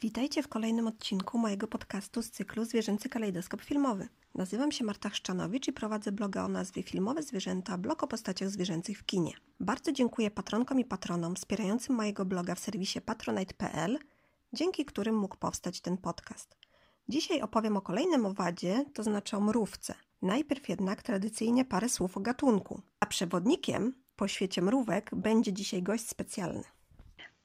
Witajcie w kolejnym odcinku mojego podcastu z cyklu Zwierzęcy Kalejdoskop Filmowy. Nazywam się Marta Chrzczanowicz i prowadzę bloga o nazwie Filmowe Zwierzęta, blog o postaciach zwierzęcych w kinie. Bardzo dziękuję patronkom i patronom wspierającym mojego bloga w serwisie patronite.pl, dzięki którym mógł powstać ten podcast. Dzisiaj opowiem o kolejnym owadzie, to znaczy o mrówce. Najpierw jednak tradycyjnie parę słów o gatunku. A przewodnikiem po świecie mrówek będzie dzisiaj gość specjalny.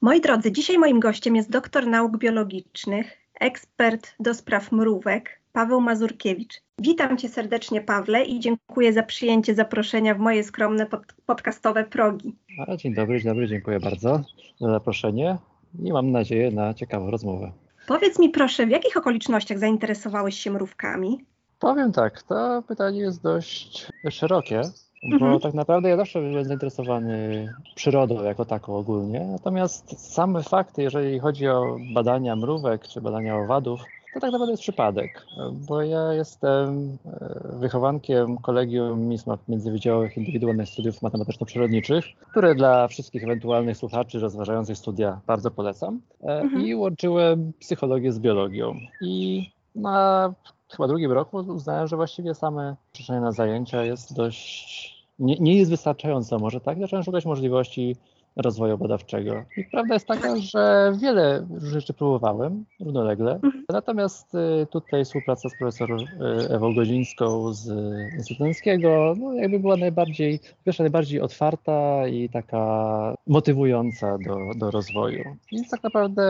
Moi drodzy, dzisiaj moim gościem jest doktor nauk biologicznych, ekspert do spraw mrówek, Paweł Mazurkiewicz. Witam cię serdecznie, Pawle, i dziękuję za przyjęcie zaproszenia w moje skromne pod podcastowe progi. A, dzień dobry, dzień dobry, dziękuję bardzo za zaproszenie i mam nadzieję na ciekawą rozmowę. Powiedz mi proszę, w jakich okolicznościach zainteresowałeś się mrówkami? Powiem tak, to pytanie jest dość szerokie, bo Mhm. tak naprawdę ja zawsze byłem zainteresowany przyrodą jako taką ogólnie, natomiast same fakty, jeżeli chodzi o badania mrówek czy badania owadów, to tak naprawdę jest przypadek, bo ja jestem e, wychowankiem Kolegium MISMAP Międzywydziałowych Indywidualnych Studiów Matematyczno-Przyrodniczych, które dla wszystkich ewentualnych słuchaczy rozważających studia bardzo polecam. E, Mhm. I łączyłem psychologię z biologią. I na chyba drugim roku uznałem, że właściwie same przyczyny na zajęcia jest dość, nie, nie jest wystarczająco może tak, zacząłem szukać możliwości rozwoju badawczego. I prawda jest taka, że wiele rzeczy próbowałem równolegle, Mhm. natomiast y, tutaj współpraca z profesor y, Ewą Godzińską z Instytutu Łęckiego, no jakby była najbardziej, pierwsza najbardziej otwarta i taka motywująca do, do rozwoju. Więc tak naprawdę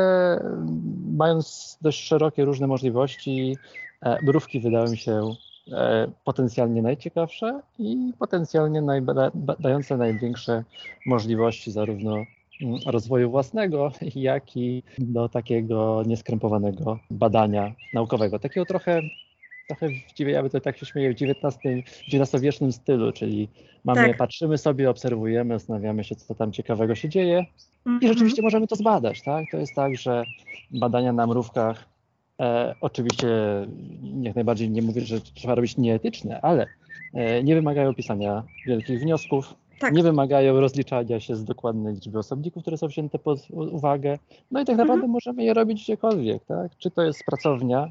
mając dość szerokie różne możliwości, mrówki wydały mi się e, potencjalnie najciekawsze i potencjalnie najba- ba- dające największe możliwości zarówno mm, rozwoju własnego, jak i do takiego nieskrępowanego badania naukowego. Takiego trochę, trochę w, ja by to tak się śmieję, w XIX, XIX-wiecznym stylu, czyli mamy, Tak. patrzymy sobie, obserwujemy, zastanawiamy się, co tam ciekawego się dzieje i Mhm. rzeczywiście możemy to zbadać, tak? To jest tak, że badania na mrówkach e, oczywiście jak najbardziej nie mówię, że trzeba robić nieetyczne, ale e, nie wymagają pisania wielkich wniosków, Tak. nie wymagają rozliczania się z dokładnej liczby osobników, które są wzięte pod uwagę. No i tak Mhm. naprawdę możemy je robić gdziekolwiek, tak? Czy to jest pracownia,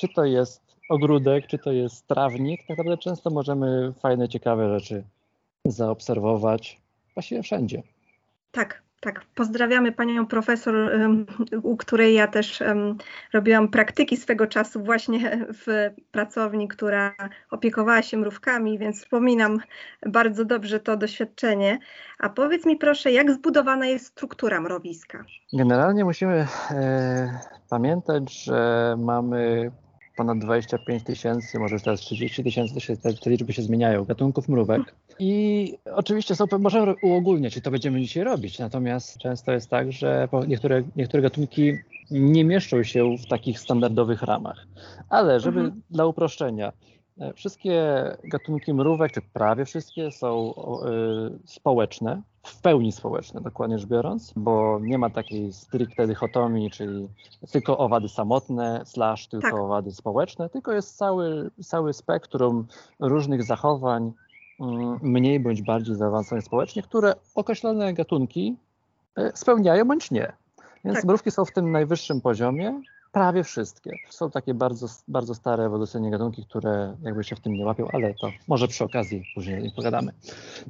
czy to jest ogródek, czy to jest trawnik. Tak naprawdę często możemy fajne, ciekawe rzeczy zaobserwować właściwie wszędzie. Tak, tak. Pozdrawiamy panią profesor, u której ja też robiłam praktyki swego czasu właśnie w pracowni, która opiekowała się mrówkami, więc wspominam bardzo dobrze to doświadczenie. A powiedz mi proszę, jak zbudowana jest struktura mrowiska? Generalnie musimy e, pamiętać, że mamy ponad 25 tysięcy, może już teraz 30 tysięcy, te, te liczby się zmieniają, gatunków mrówek. I oczywiście są, możemy uogólniać i to będziemy dzisiaj robić, natomiast często jest tak, że niektóre, niektóre gatunki nie mieszczą się w takich standardowych ramach. Ale żeby Mhm. dla uproszczenia, e, wszystkie gatunki mrówek, czy prawie wszystkie są y, społeczne, w pełni społeczne, dokładnie rzecz biorąc, bo nie ma takiej stricte dychotomii, czyli tylko owady samotne, slash tylko Tak. owady społeczne, tylko jest cały, cały spektrum różnych zachowań, mm, mniej bądź bardziej zaawansowanych społecznie, które określone gatunki e, spełniają bądź nie. Więc Tak. mrówki są w tym najwyższym poziomie, prawie wszystkie. Są takie bardzo, bardzo stare ewolucyjne gatunki, które jakby się w tym nie łapią, ale to może przy okazji później o nich pogadamy.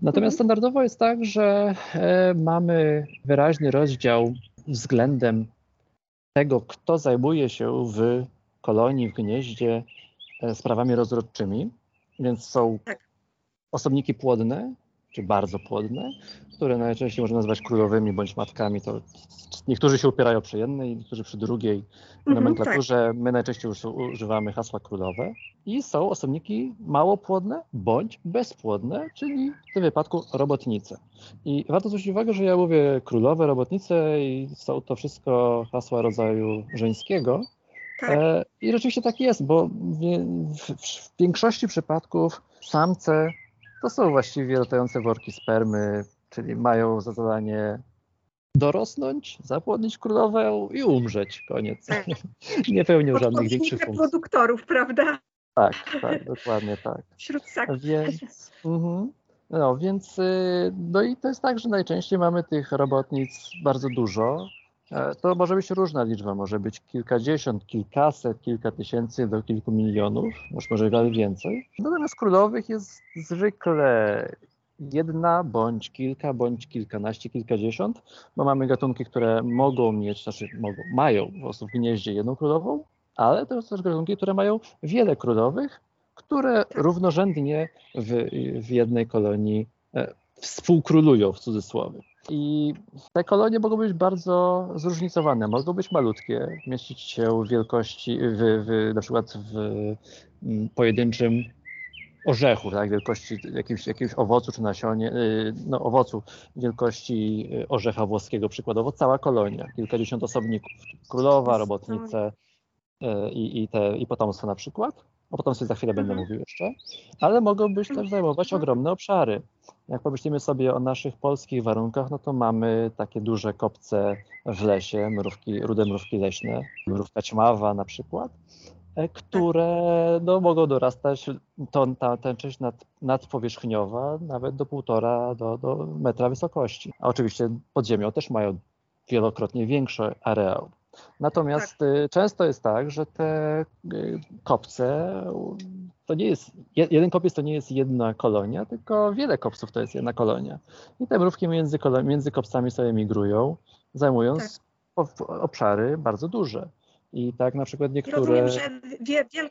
Natomiast standardowo jest tak, że e, mamy wyraźny rozdział względem tego, kto zajmuje się w kolonii, w gnieździe e, sprawami rozrodczymi. Więc są Tak. osobniki płodne, czy bardzo płodne, które najczęściej można nazywać królowymi bądź matkami. To niektórzy się upierają przy jednej, niektórzy przy drugiej. W Mhm, nomenklaturze my najczęściej już używamy hasła królowe. I są osobniki małopłodne bądź bezpłodne, czyli w tym wypadku robotnice. I warto zwrócić uwagę, że ja mówię królowe, robotnice i są to wszystko hasła rodzaju żeńskiego. Tak. E, I rzeczywiście tak jest, bo w, w, w większości przypadków samce to są właściwie latające worki spermy, czyli mają za zadanie dorosnąć, zapłodnić królowę i umrzeć. Koniec. Tak. Nie pełnią żadnych większych funkcji. reproduktorów, prawda? Tak, tak, dokładnie tak. Wśród ssaków. Więc, mhm. no, więc y, no i to jest tak, że najczęściej mamy tych robotnic bardzo dużo. E, to może być różna liczba, może być kilkadziesiąt, kilkaset, kilka tysięcy do kilku milionów, może, może nawet więcej. Natomiast królowych jest zwykle jedna, bądź kilka, bądź kilkanaście, kilkadziesiąt, bo mamy gatunki, które mogą mieć, znaczy mogą, mają po prostu w gnieździe jedną królową, ale to są też gatunki, które mają wiele królowych, które równorzędnie w, w jednej kolonii e, współkrólują w cudzysłowie. I te kolonie mogą być bardzo zróżnicowane. Mogą być malutkie, mieścić się w wielkości, w, w, na przykład w mm, pojedynczym orzechu, tak, wielkości jakiegoś, jakiegoś owocu czy nasionie, y, no owocu wielkości y, orzecha włoskiego przykładowo, cała kolonia, kilkadziesiąt osobników, królowa, robotnice y, i, i, te, i potomstwo na przykład. O potomstwie za chwilę mhm. będę mówił jeszcze, ale mogą być też zajmować ogromne obszary. Jak pomyślimy sobie o naszych polskich warunkach, no to mamy takie duże kopce w lesie, mrówki, rude mrówki leśne, mrówka ćmawa na przykład, e, które no, mogą dorastać, to, ta, ta część nad, nadpowierzchniowa nawet do półtora do, do metra wysokości. A oczywiście pod ziemią też mają wielokrotnie większy areał. Natomiast tak. Y, często jest tak, że te y, kopce to nie jest, jeden kopiec to nie jest jedna kolonia, tylko wiele kopców to jest jedna kolonia. I te mrówki między, między kopcami sobie migrują, zajmując tak. obszary bardzo duże. I tak na przykład niektóre... Rozumiem, że wie, wiel...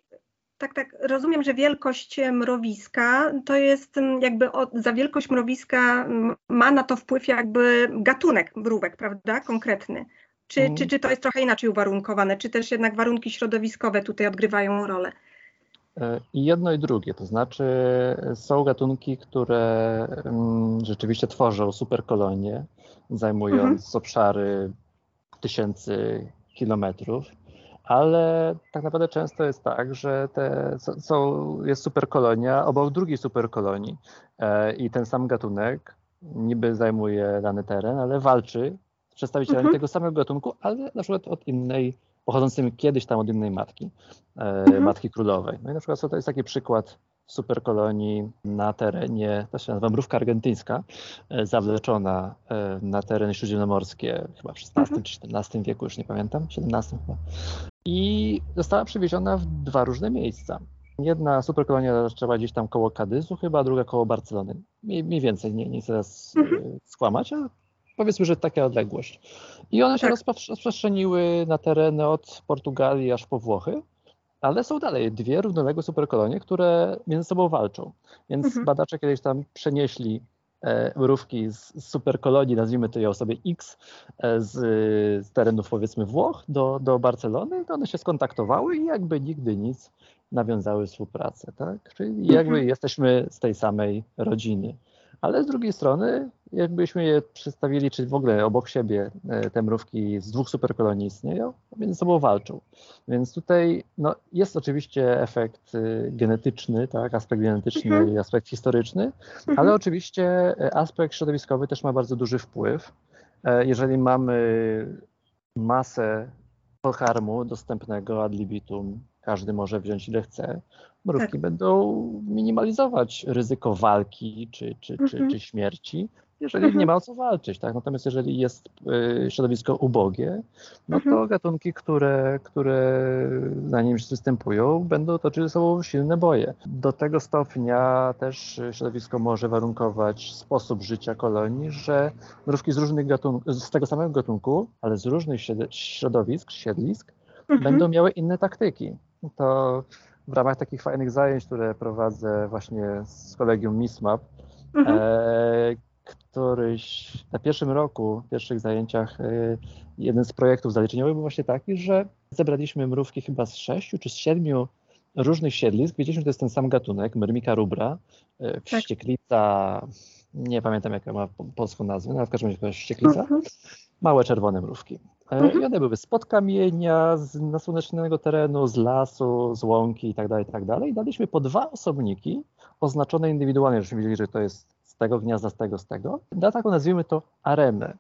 tak, tak, rozumiem, że wielkość mrowiska to jest mm, jakby od, za wielkość mrowiska ma na to wpływ jakby gatunek mrówek, prawda, konkretny. Czy, mhm. czy, czy to jest trochę inaczej uwarunkowane, czy też jednak warunki środowiskowe tutaj odgrywają rolę? E, I jedno i drugie, to znaczy są gatunki, które mm, rzeczywiście tworzą superkolonie, zajmując mhm. obszary tysięcy kilometrów, ale tak naprawdę często jest tak, że te, są, jest superkolonia obok drugiej superkolonii e, i ten sam gatunek niby zajmuje dany teren, ale walczy przedstawicielami mhm. tego samego gatunku, ale na przykład od innej, pochodzącymi kiedyś tam od innej matki, e, mhm. matki królowej. No i na przykład to jest taki przykład superkolonii na terenie, to się nazywa mrówka argentyńska, e, zawleczona e, na tereny śródziemnomorskie chyba w XVI mhm. czy XVII wieku, już nie pamiętam, XVII chyba. I została przywieziona w dwa różne miejsca. Jedna superkolonia zaczęła gdzieś tam koło Kadyzu chyba, a druga koło Barcelony. Mniej, mniej więcej, nie, nie chcę teraz mhm. skłamać, ale powiedzmy, że taka odległość. I one się tak. rozprzestrzeniły na tereny od Portugalii aż po Włochy, ale są dalej dwie równoległe superkolonie, które między sobą walczą. Więc mhm. badacze kiedyś tam przenieśli e, mrówki z superkolonii, nazwijmy to ją sobie X, e, z, z terenów powiedzmy Włoch do, do Barcelony, to one się skontaktowały i jakby nigdy nic nawiązały współpracę. Tak? Czyli jakby mhm. jesteśmy z tej samej rodziny ale z drugiej strony, jakbyśmy je przedstawili, czy w ogóle obok siebie e, te mrówki z dwóch superkolonii istnieją, między sobą walczą. Więc tutaj no, jest oczywiście efekt y, genetyczny, tak, aspekt genetyczny mhm. i aspekt historyczny, mhm. ale oczywiście e, aspekt środowiskowy też ma bardzo duży wpływ. E, jeżeli mamy masę pokarmu dostępnego ad libitum, każdy może wziąć ile chce, mrówki tak. będą minimalizować ryzyko walki czy, czy, czy, mhm. czy śmierci, jeżeli mhm. nie ma o co walczyć. Tak? Natomiast jeżeli jest y, środowisko ubogie, no to mhm. gatunki, które, które na nim występują, będą toczyć ze sobą silne boje. Do tego stopnia też środowisko może warunkować sposób życia kolonii, że mrówki z różnych gatunków, z tego samego gatunku, ale z różnych środowisk, siedlisk, mhm. będą miały inne taktyki. To w ramach takich fajnych zajęć, które prowadzę właśnie z kolegium MISMAP, mhm. e, któryś na pierwszym roku, w pierwszych zajęciach, e, jeden z projektów zaliczeniowych był właśnie taki, że zebraliśmy mrówki chyba z sześciu czy z siedmiu różnych siedlisk. Wiedzieliśmy, że to jest ten sam gatunek, myrmika rubra, e, tak. wścieklica, nie pamiętam jaka ma polską nazwę, ale w każdym razie wścieklica, mhm. małe czerwone mrówki. E, mhm. I one były spod kamienia, z nasłonecznionego terenu, z lasu, z łąki itd., tak itd. Tak I daliśmy po dwa osobniki oznaczone indywidualnie, żebyśmy wiedzieli, że to jest z tego gniazda, z tego, z tego. Na taką nazwijmy to arenę.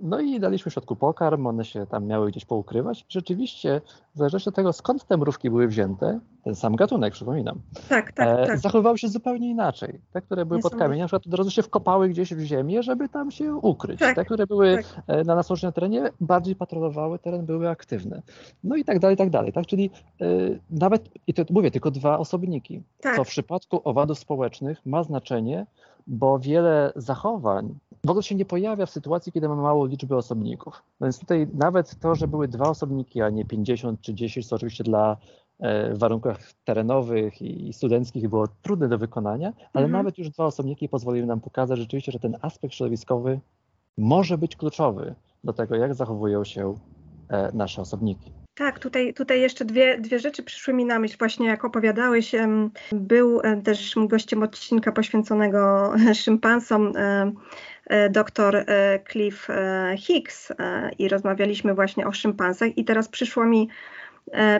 No i daliśmy w środku pokarm, one się tam miały gdzieś poukrywać. Rzeczywiście, w zależności od tego, skąd te mrówki były wzięte, ten sam gatunek, przypominam, tak, tak, e, tak. zachowywały się zupełnie inaczej. Te, które były pod kamieniem, na przykład od razu się wkopały gdzieś w ziemię, żeby tam się ukryć. Tak, Te, które były tak. e, na nasłużnym terenie, bardziej patrolowały teren, były aktywne. No i tak dalej, i tak dalej. Tak? Czyli e, nawet, i to mówię, tylko dwa osobniki, Tak. co w przypadku owadów społecznych ma znaczenie, bo wiele zachowań w ogóle się nie pojawia w sytuacji, kiedy mamy mało liczby osobników. No więc tutaj nawet to, że były dwa osobniki, a nie 50 czy 10, co oczywiście dla e, w warunkach terenowych i studenckich było trudne do wykonania, ale Mhm. nawet już dwa osobniki pozwoliły nam pokazać rzeczywiście, że ten aspekt środowiskowy może być kluczowy do tego, jak zachowują się e, nasze osobniki. Tak, tutaj, tutaj jeszcze dwie, dwie rzeczy przyszły mi na myśl. Właśnie jak opowiadałeś, był e, też gościem odcinka poświęconego szympansom e, e, dr Cliff Hicks i rozmawialiśmy właśnie o szympansach i teraz przyszło mi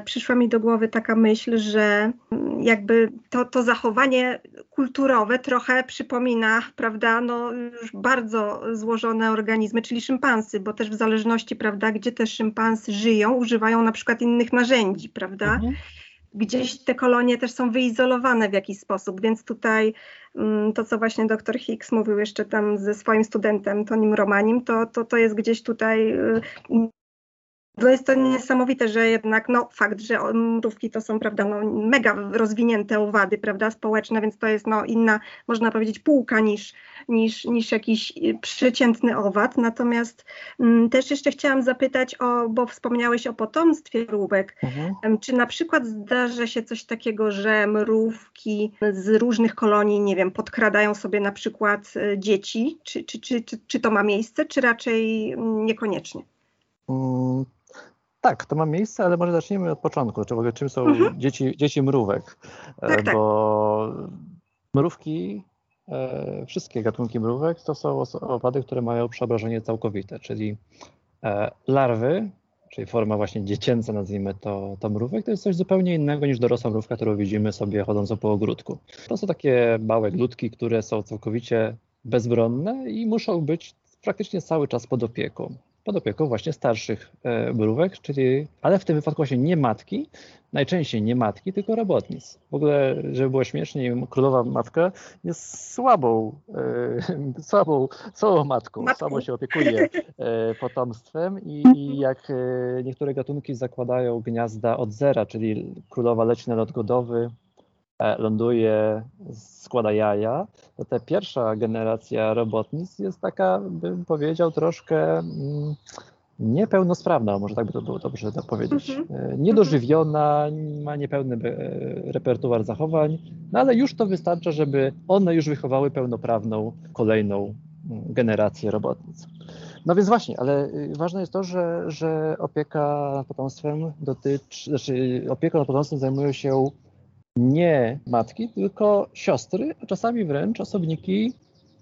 przyszła mi do głowy taka myśl, że mm, jakby to, to zachowanie kulturowe trochę przypomina, prawda, no już bardzo złożone organizmy, czyli szympansy, bo też w zależności, prawda, gdzie te szympansy żyją, używają na przykład innych narzędzi, prawda? Mhm. Gdzieś te kolonie też są wyizolowane w jakiś sposób, więc tutaj mm, to, co właśnie dr Hicks mówił jeszcze tam ze swoim studentem Tonim Romanim, to, to, to jest gdzieś tutaj no jest to niesamowite, że jednak no, fakt, że mrówki to są prawda, no, mega rozwinięte owady prawda, społeczne, więc to jest no, inna, można powiedzieć, półka niż, niż, niż jakiś y, przeciętny owad. Natomiast mm, też jeszcze chciałam zapytać, o, bo wspomniałeś o potomstwie mrówek. Mhm. Czy na przykład zdarza się coś takiego, że mrówki z różnych kolonii, nie wiem, podkradają sobie na przykład y, dzieci? Czy, czy, czy, czy, czy to ma miejsce, czy raczej mm, niekoniecznie? Tak, to ma miejsce, ale może zacznijmy od początku. Czy w ogóle czym są Mhm. dzieci, dzieci mrówek? E, Tak, tak. Bo mrówki, e, wszystkie gatunki mrówek to są owady, które mają przeobrażenie całkowite, czyli e, larwy, czyli forma właśnie dziecięca, nazwijmy to, to mrówek, to jest coś zupełnie innego niż dorosła mrówka, którą widzimy sobie chodzącą po ogródku. To są takie małe glutki, które są całkowicie bezbronne i muszą być praktycznie cały czas pod opieką pod opieką właśnie starszych e, mrówek, czyli, ale w tym wypadku właśnie nie matki, najczęściej nie matki, tylko robotnic. W ogóle, żeby było śmieszniej, królowa matka jest słabą, e, słabą, słabą matką, Matką. się opiekuje e, potomstwem i, i jak e, niektóre gatunki zakładają gniazda od zera, czyli królowa leci na lot godowy, ląduje, składa jaja, to ta pierwsza generacja robotnic jest taka, bym powiedział, troszkę mm, niepełnosprawna, może tak by to było dobrze to powiedzieć. Mhm. E, Niedożywiona, ma niepełny e, repertuar zachowań, no ale już to wystarcza, żeby one już wychowały pełnoprawną kolejną mm, generację robotnic. No więc właśnie, ale y, ważne jest to, że, że opieka nad potomstwem dotyczy, znaczy opieka nad potomstwem zajmują się nie matki, tylko siostry, a czasami wręcz osobniki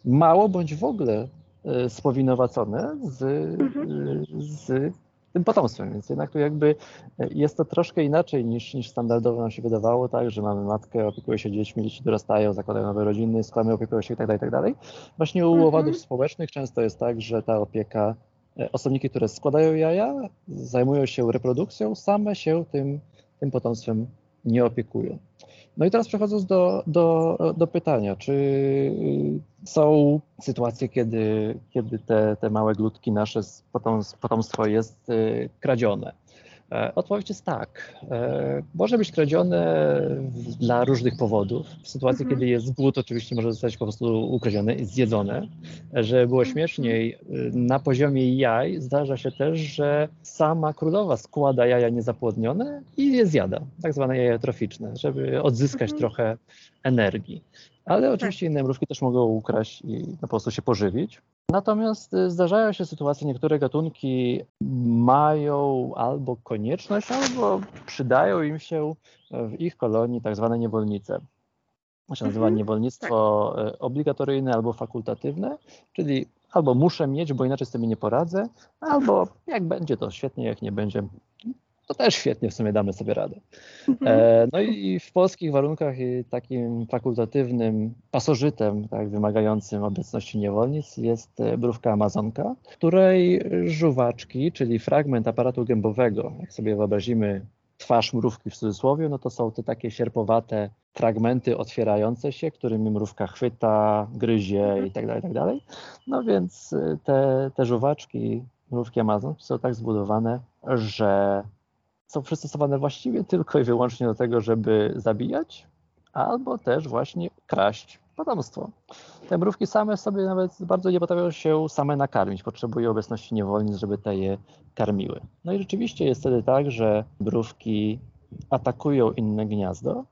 mało bądź w ogóle e, spowinowacone z, Mhm. e, z tym potomstwem. Więc jednak tu jakby e, jest to troszkę inaczej niż, niż standardowo nam się wydawało, tak, że mamy matkę, opiekuje się dziećmi, dzieci dorastają, zakładają nowe rodziny, skłamy opiekują się itd., itd. Właśnie u Mhm. owadów społecznych często jest tak, że ta opieka, osobniki, które składają jaja, zajmują się reprodukcją, same się tym, tym potomstwem nie opiekują. No i teraz przechodząc do, do, do pytania, czy są sytuacje, kiedy, kiedy te, te małe glutki nasze potomstwo jest y, kradzione? E, Odpowiedź jest tak. E, Może być kradzione dla różnych powodów. W sytuacji, Mhm. kiedy jest głód, oczywiście może zostać po prostu ukradzione i zjedzone. E, Żeby było Mhm. śmieszniej, na poziomie jaj zdarza się też, że sama królowa składa jaja niezapłodnione i je zjada, tak zwane jaja troficzne, żeby odzyskać Mhm. trochę energii. Ale oczywiście inne mrówki też mogą ukraść i po prostu się pożywić. Natomiast y, zdarzają się sytuacje, niektóre gatunki mają albo konieczność, albo przydają im się w ich kolonii tak zwane niewolnice. To się nazywa Mhm, niewolnictwo y, obligatoryjne albo fakultatywne, czyli albo muszę mieć, bo inaczej sobie nie poradzę, albo jak będzie to świetnie, jak nie będzie, to też świetnie w sumie damy sobie radę. Mhm. E, no i w polskich warunkach i takim fakultatywnym pasożytem, tak, wymagającym obecności niewolnic jest e, mrówka amazonka, której żuwaczki, czyli fragment aparatu gębowego, jak sobie wyobrazimy twarz mrówki w cudzysłowie, no to są te takie sierpowate fragmenty otwierające się, którymi mrówka chwyta, gryzie i tak dalej, tak dalej. No więc y, te, te żuwaczki mrówki Amazon są tak zbudowane, że są przystosowane właściwie tylko i wyłącznie do tego, żeby zabijać, albo też właśnie kraść potomstwo. Te mrówki same sobie nawet bardzo nie potrafią się same nakarmić, potrzebują obecności niewolnic, żeby te je karmiły. No i rzeczywiście jest wtedy tak, że mrówki atakują inne gniazdo.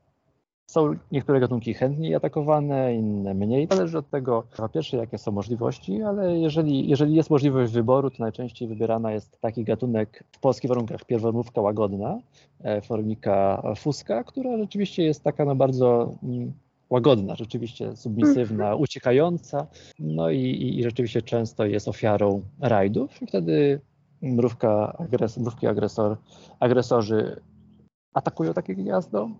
Są niektóre gatunki chętniej atakowane, inne mniej. Zależy od tego, po pierwsze, jakie są możliwości, ale jeżeli, jeżeli jest możliwość wyboru, to najczęściej wybierana jest taki gatunek w polskich warunkach. Pierwomówka łagodna, e, formika fuska, która rzeczywiście jest taka no bardzo mm, łagodna, rzeczywiście submisywna, uciekająca, no i, i, i rzeczywiście często jest ofiarą rajdów i wtedy mrówka, agres, mrówki agresor, agresorzy atakują takie gniazdo,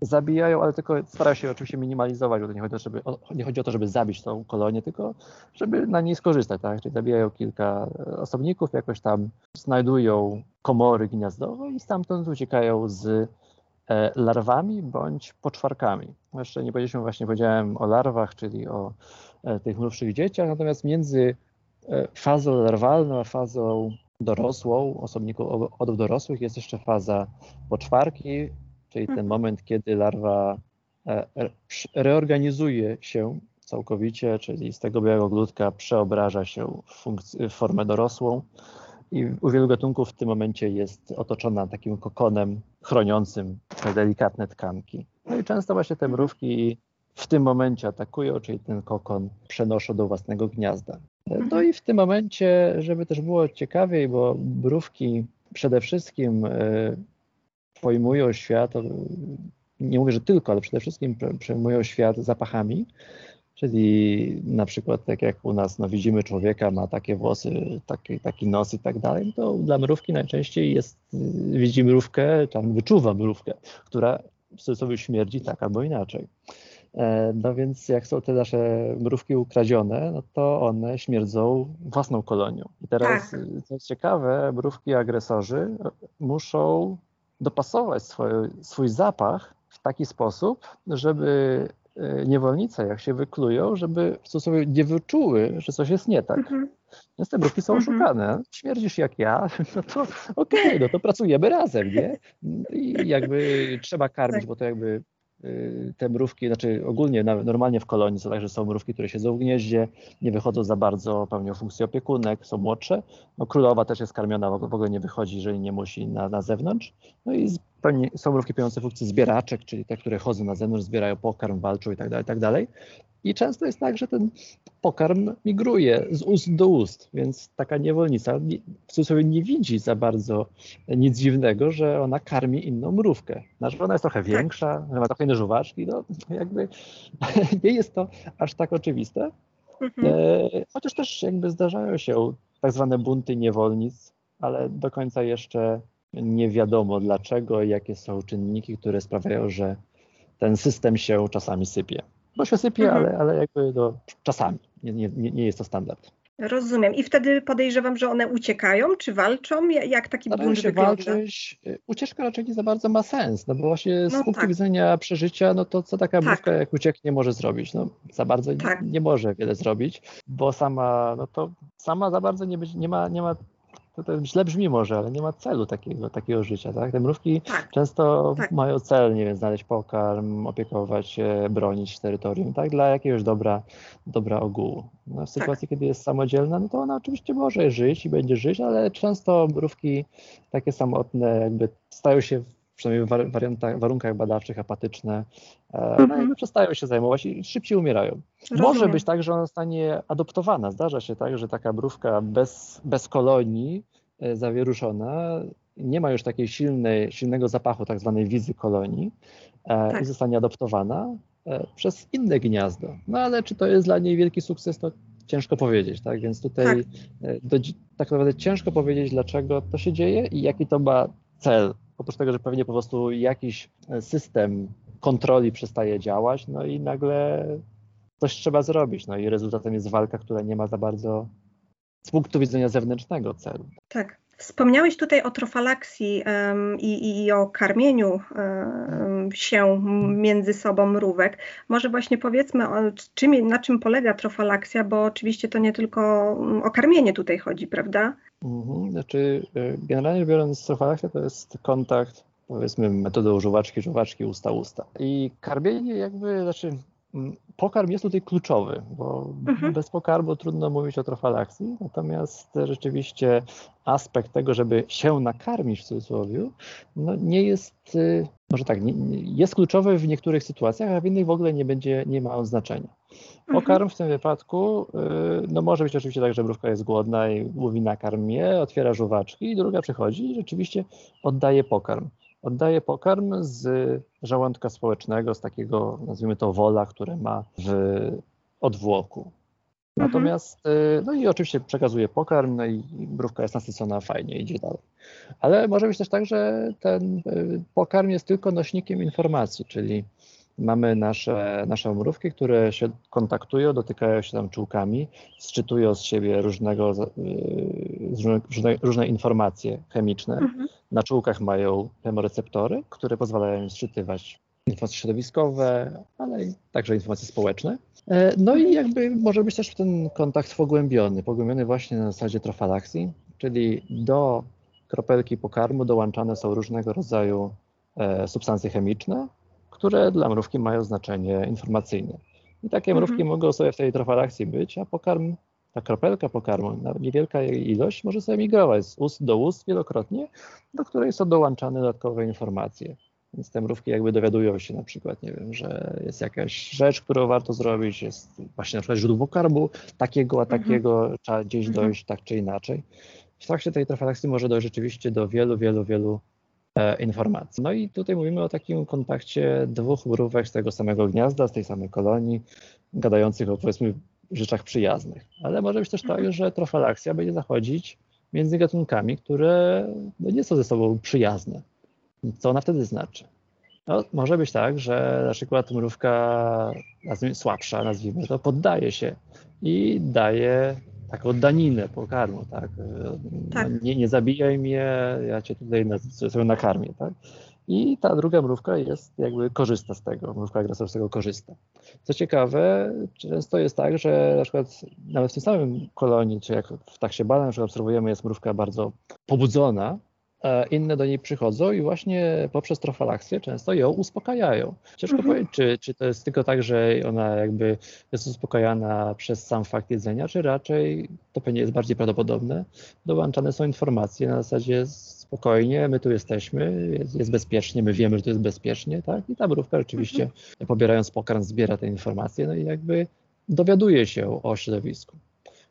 zabijają, ale tylko starają się oczywiście minimalizować, bo to nie chodzi, o, żeby, nie chodzi o to, żeby zabić tą kolonię, tylko żeby na niej skorzystać, tak? Czyli zabijają kilka osobników, jakoś tam znajdują komory gniazdowe i stamtąd uciekają z e, larwami bądź poczwarkami. Jeszcze nie powiedzieliśmy, właśnie powiedziałem o larwach, czyli o e, tych młodszych dzieciach, natomiast między e, fazą larwalną a fazą dorosłą, osobników od dorosłych jest jeszcze faza poczwarki, czyli ten moment, kiedy larwa e, reorganizuje się całkowicie, czyli z tego białego glutka przeobraża się w, formę dorosłą i u wielu gatunków w tym momencie jest otoczona takim kokonem chroniącym te delikatne tkanki. No i często właśnie te mrówki w tym momencie atakują, czyli ten kokon przenoszą do własnego gniazda. No i w tym momencie, żeby też było ciekawiej, bo mrówki przede wszystkim e, pojmują świat, nie mówię, że tylko, ale przede wszystkim przejmują świat zapachami, czyli na przykład tak jak u nas no, widzimy człowieka, ma takie włosy, taki, taki nos i tak dalej, to dla mrówki najczęściej jest, widzi mrówkę, tam wyczuwa mrówkę, która w cudzysłowie śmierdzi tak albo inaczej. E, no więc jak są te nasze mrówki ukradzione, no to one śmierdzą własną kolonią. I teraz, tak. co jest ciekawe, mrówki agresorzy muszą dopasować swój, swój zapach w taki sposób, żeby e, niewolnice, jak się wyklują, żeby w cudzysłowie nie wyczuły, że coś jest nie tak. Mhm. Więc te mrówki są mhm. oszukane. Śmierdzisz jak ja, no to okej, okay, no to pracujemy razem, nie? I jakby trzeba karmić, tak. bo to jakby te mrówki, znaczy ogólnie normalnie w kolonii są także są mrówki, które siedzą w gnieździe, nie wychodzą za bardzo, pełnią funkcję opiekunek, są młodsze. No, królowa też jest karmiona, w ogóle nie wychodzi, jeżeli nie musi na, na zewnątrz. No i są mrówki pełniące funkcję zbieraczek, czyli te, które chodzą na zewnątrz, zbierają pokarm, walczą i tak dalej, i tak dalej. I często jest tak, że ten pokarm migruje z ust do ust, więc taka niewolnica w cudzysłowie nie widzi za bardzo nic dziwnego, że ona karmi inną mrówkę. Znaczy ona jest trochę tak. większa, że ma trochę inne żuwaczki, no jakby nie jest to aż tak oczywiste. Mhm. E, chociaż też jakby zdarzają się tak zwane bunty niewolnic, ale do końca jeszcze nie wiadomo dlaczego jakie są czynniki, które sprawiają, że ten system się czasami sypie. No się sypie, mhm. ale, ale jakby do, czasami. Nie, nie, nie jest to standard. Rozumiem. I wtedy podejrzewam, że one uciekają, czy walczą? Jak taki Starają bunt się wygląda? walczyć. Ucieczka raczej nie za bardzo ma sens, no bo właśnie z no punktu tak. widzenia przeżycia, no to co taka tak. mrówka jak ucieknie może zrobić? No za bardzo tak. nie, nie, może wiele zrobić, bo sama, no to sama za bardzo nie, być, nie, ma, nie ma to, to źle brzmi może, ale nie ma celu takiego, takiego życia, tak? Te mrówki tak. często tak. mają cel, nie wiem, znaleźć pokarm, opiekować się, bronić terytorium, tak? Dla jakiegoś dobra, dobra ogółu. No, w tak. sytuacji, tak. kiedy jest samodzielna, no to ona oczywiście może żyć i będzie żyć, ale często mrówki takie samotne jakby stają się przynajmniej w wariantach, warunkach badawczych apatyczne, mm -hmm. no przestają się zajmować i szybciej umierają. Rozumiem. Może być tak, że ona zostanie adoptowana. Zdarza się tak, że taka mrówka bez, bez kolonii, e, zawieruszona, nie ma już takiej silnej, silnego zapachu tak zwanej wizy kolonii e, tak. i zostanie adoptowana przez inne gniazdo. No ale czy to jest dla niej wielki sukces, to ciężko powiedzieć, tak? Więc tutaj tak. Do, tak naprawdę ciężko powiedzieć, dlaczego to się dzieje i jaki to ma cel. Oprócz tego, że pewnie po prostu jakiś system kontroli przestaje działać, no i nagle coś trzeba zrobić. No i rezultatem jest walka, która nie ma za bardzo z punktu widzenia zewnętrznego celu. Tak. Wspomniałeś tutaj o trofalaksji um, i, i, o karmieniu um, się między sobą mrówek. Może właśnie powiedzmy, o czym, na czym polega trofalaksja, bo oczywiście to nie tylko o karmienie tutaj chodzi, prawda? Mhm. Znaczy, e, generalnie biorąc, trofalaksja to jest kontakt, powiedzmy, metodą żuwaczki, żuwaczki, usta, usta. I karmienie jakby, znaczy Mm, pokarm jest tutaj kluczowy, bo mhm. bez pokarmu trudno mówić o trofalaksji, natomiast rzeczywiście aspekt tego, żeby się nakarmić w cudzysłowie, no nie jest, y, może tak, nie, jest kluczowy w niektórych sytuacjach, a w innych w ogóle nie będzie, nie ma on znaczenia. Pokarm mhm. w tym wypadku, y, no może być oczywiście tak, że mrówka jest głodna i mówi nakarm mnie, otwiera żuwaczki i druga przychodzi i rzeczywiście oddaje pokarm oddaje pokarm z żołądka społecznego, z takiego, nazwijmy to, wola, które ma w odwłoku. Mhm. Natomiast, mhm. no i oczywiście przekazuje pokarm, no i mrówka jest nasycona, fajnie idzie dalej. Ale może być też tak, że ten y, pokarm jest tylko nośnikiem informacji, czyli Mamy nasze, nasze mrówki, które się kontaktują, dotykają się tam czułkami, sczytują z siebie różnego, y, różne, różne informacje chemiczne. Mhm. Na czułkach mają chemoreceptory, które pozwalają im sczytywać informacje środowiskowe, ale także informacje społeczne. E, no i jakby może być też ten kontakt pogłębiony, pogłębiony właśnie na zasadzie trofalaksji, czyli do kropelki pokarmu dołączane są różnego rodzaju e, substancje chemiczne, które dla mrówki mają znaczenie informacyjne. I takie mhm. mrówki mogą sobie w tej trofalakcji być, a pokarm, ta kropelka pokarmu, niewielka jej ilość, może sobie migrować z ust do ust wielokrotnie, do której są dołączane dodatkowe informacje. Więc te mrówki jakby dowiadują się na przykład, nie wiem, że jest jakaś rzecz, którą warto zrobić, jest właśnie na przykład źródło pokarmu takiego, a mhm. takiego, mhm. trzeba gdzieś mhm. dojść tak czy inaczej. W trakcie tej trofalakcji może dojść rzeczywiście do wielu, wielu, wielu informacji. No i tutaj mówimy o takim kontakcie dwóch mrówek z tego samego gniazda, z tej samej kolonii, gadających o powiedzmy rzeczach przyjaznych. Ale może być też tak, mhm. że trofalakcja będzie zachodzić między gatunkami, które no, nie są ze sobą przyjazne. Co ona wtedy znaczy? No, może być tak, że na przykład mrówka słabsza, nazwijmy to, poddaje się i daje taką daninę pokarmu, tak? tak. No, nie, nie zabijaj mnie, ja cię tutaj na, sobie nakarmię, tak? I ta druga mrówka jest jakby korzysta z tego, mrówka agresor z tego korzysta. Co ciekawe, często jest tak, że na przykład nawet w tym samym kolonii, czy jak w tak się badam, że obserwujemy, jest mrówka bardzo pobudzona, inne do niej przychodzą i właśnie poprzez trofalaksję często ją uspokajają. Ciężko mhm. powiedzieć, czy, czy to jest tylko tak, że ona jakby jest uspokajana przez sam fakt jedzenia, czy raczej, to pewnie jest bardziej prawdopodobne, dołączane są informacje na zasadzie spokojnie, my tu jesteśmy, jest, jest bezpiecznie, my wiemy, że to jest bezpiecznie, tak? I ta mrówka rzeczywiście, mhm. pobierając pokarm, zbiera te informacje, no i jakby dowiaduje się o środowisku.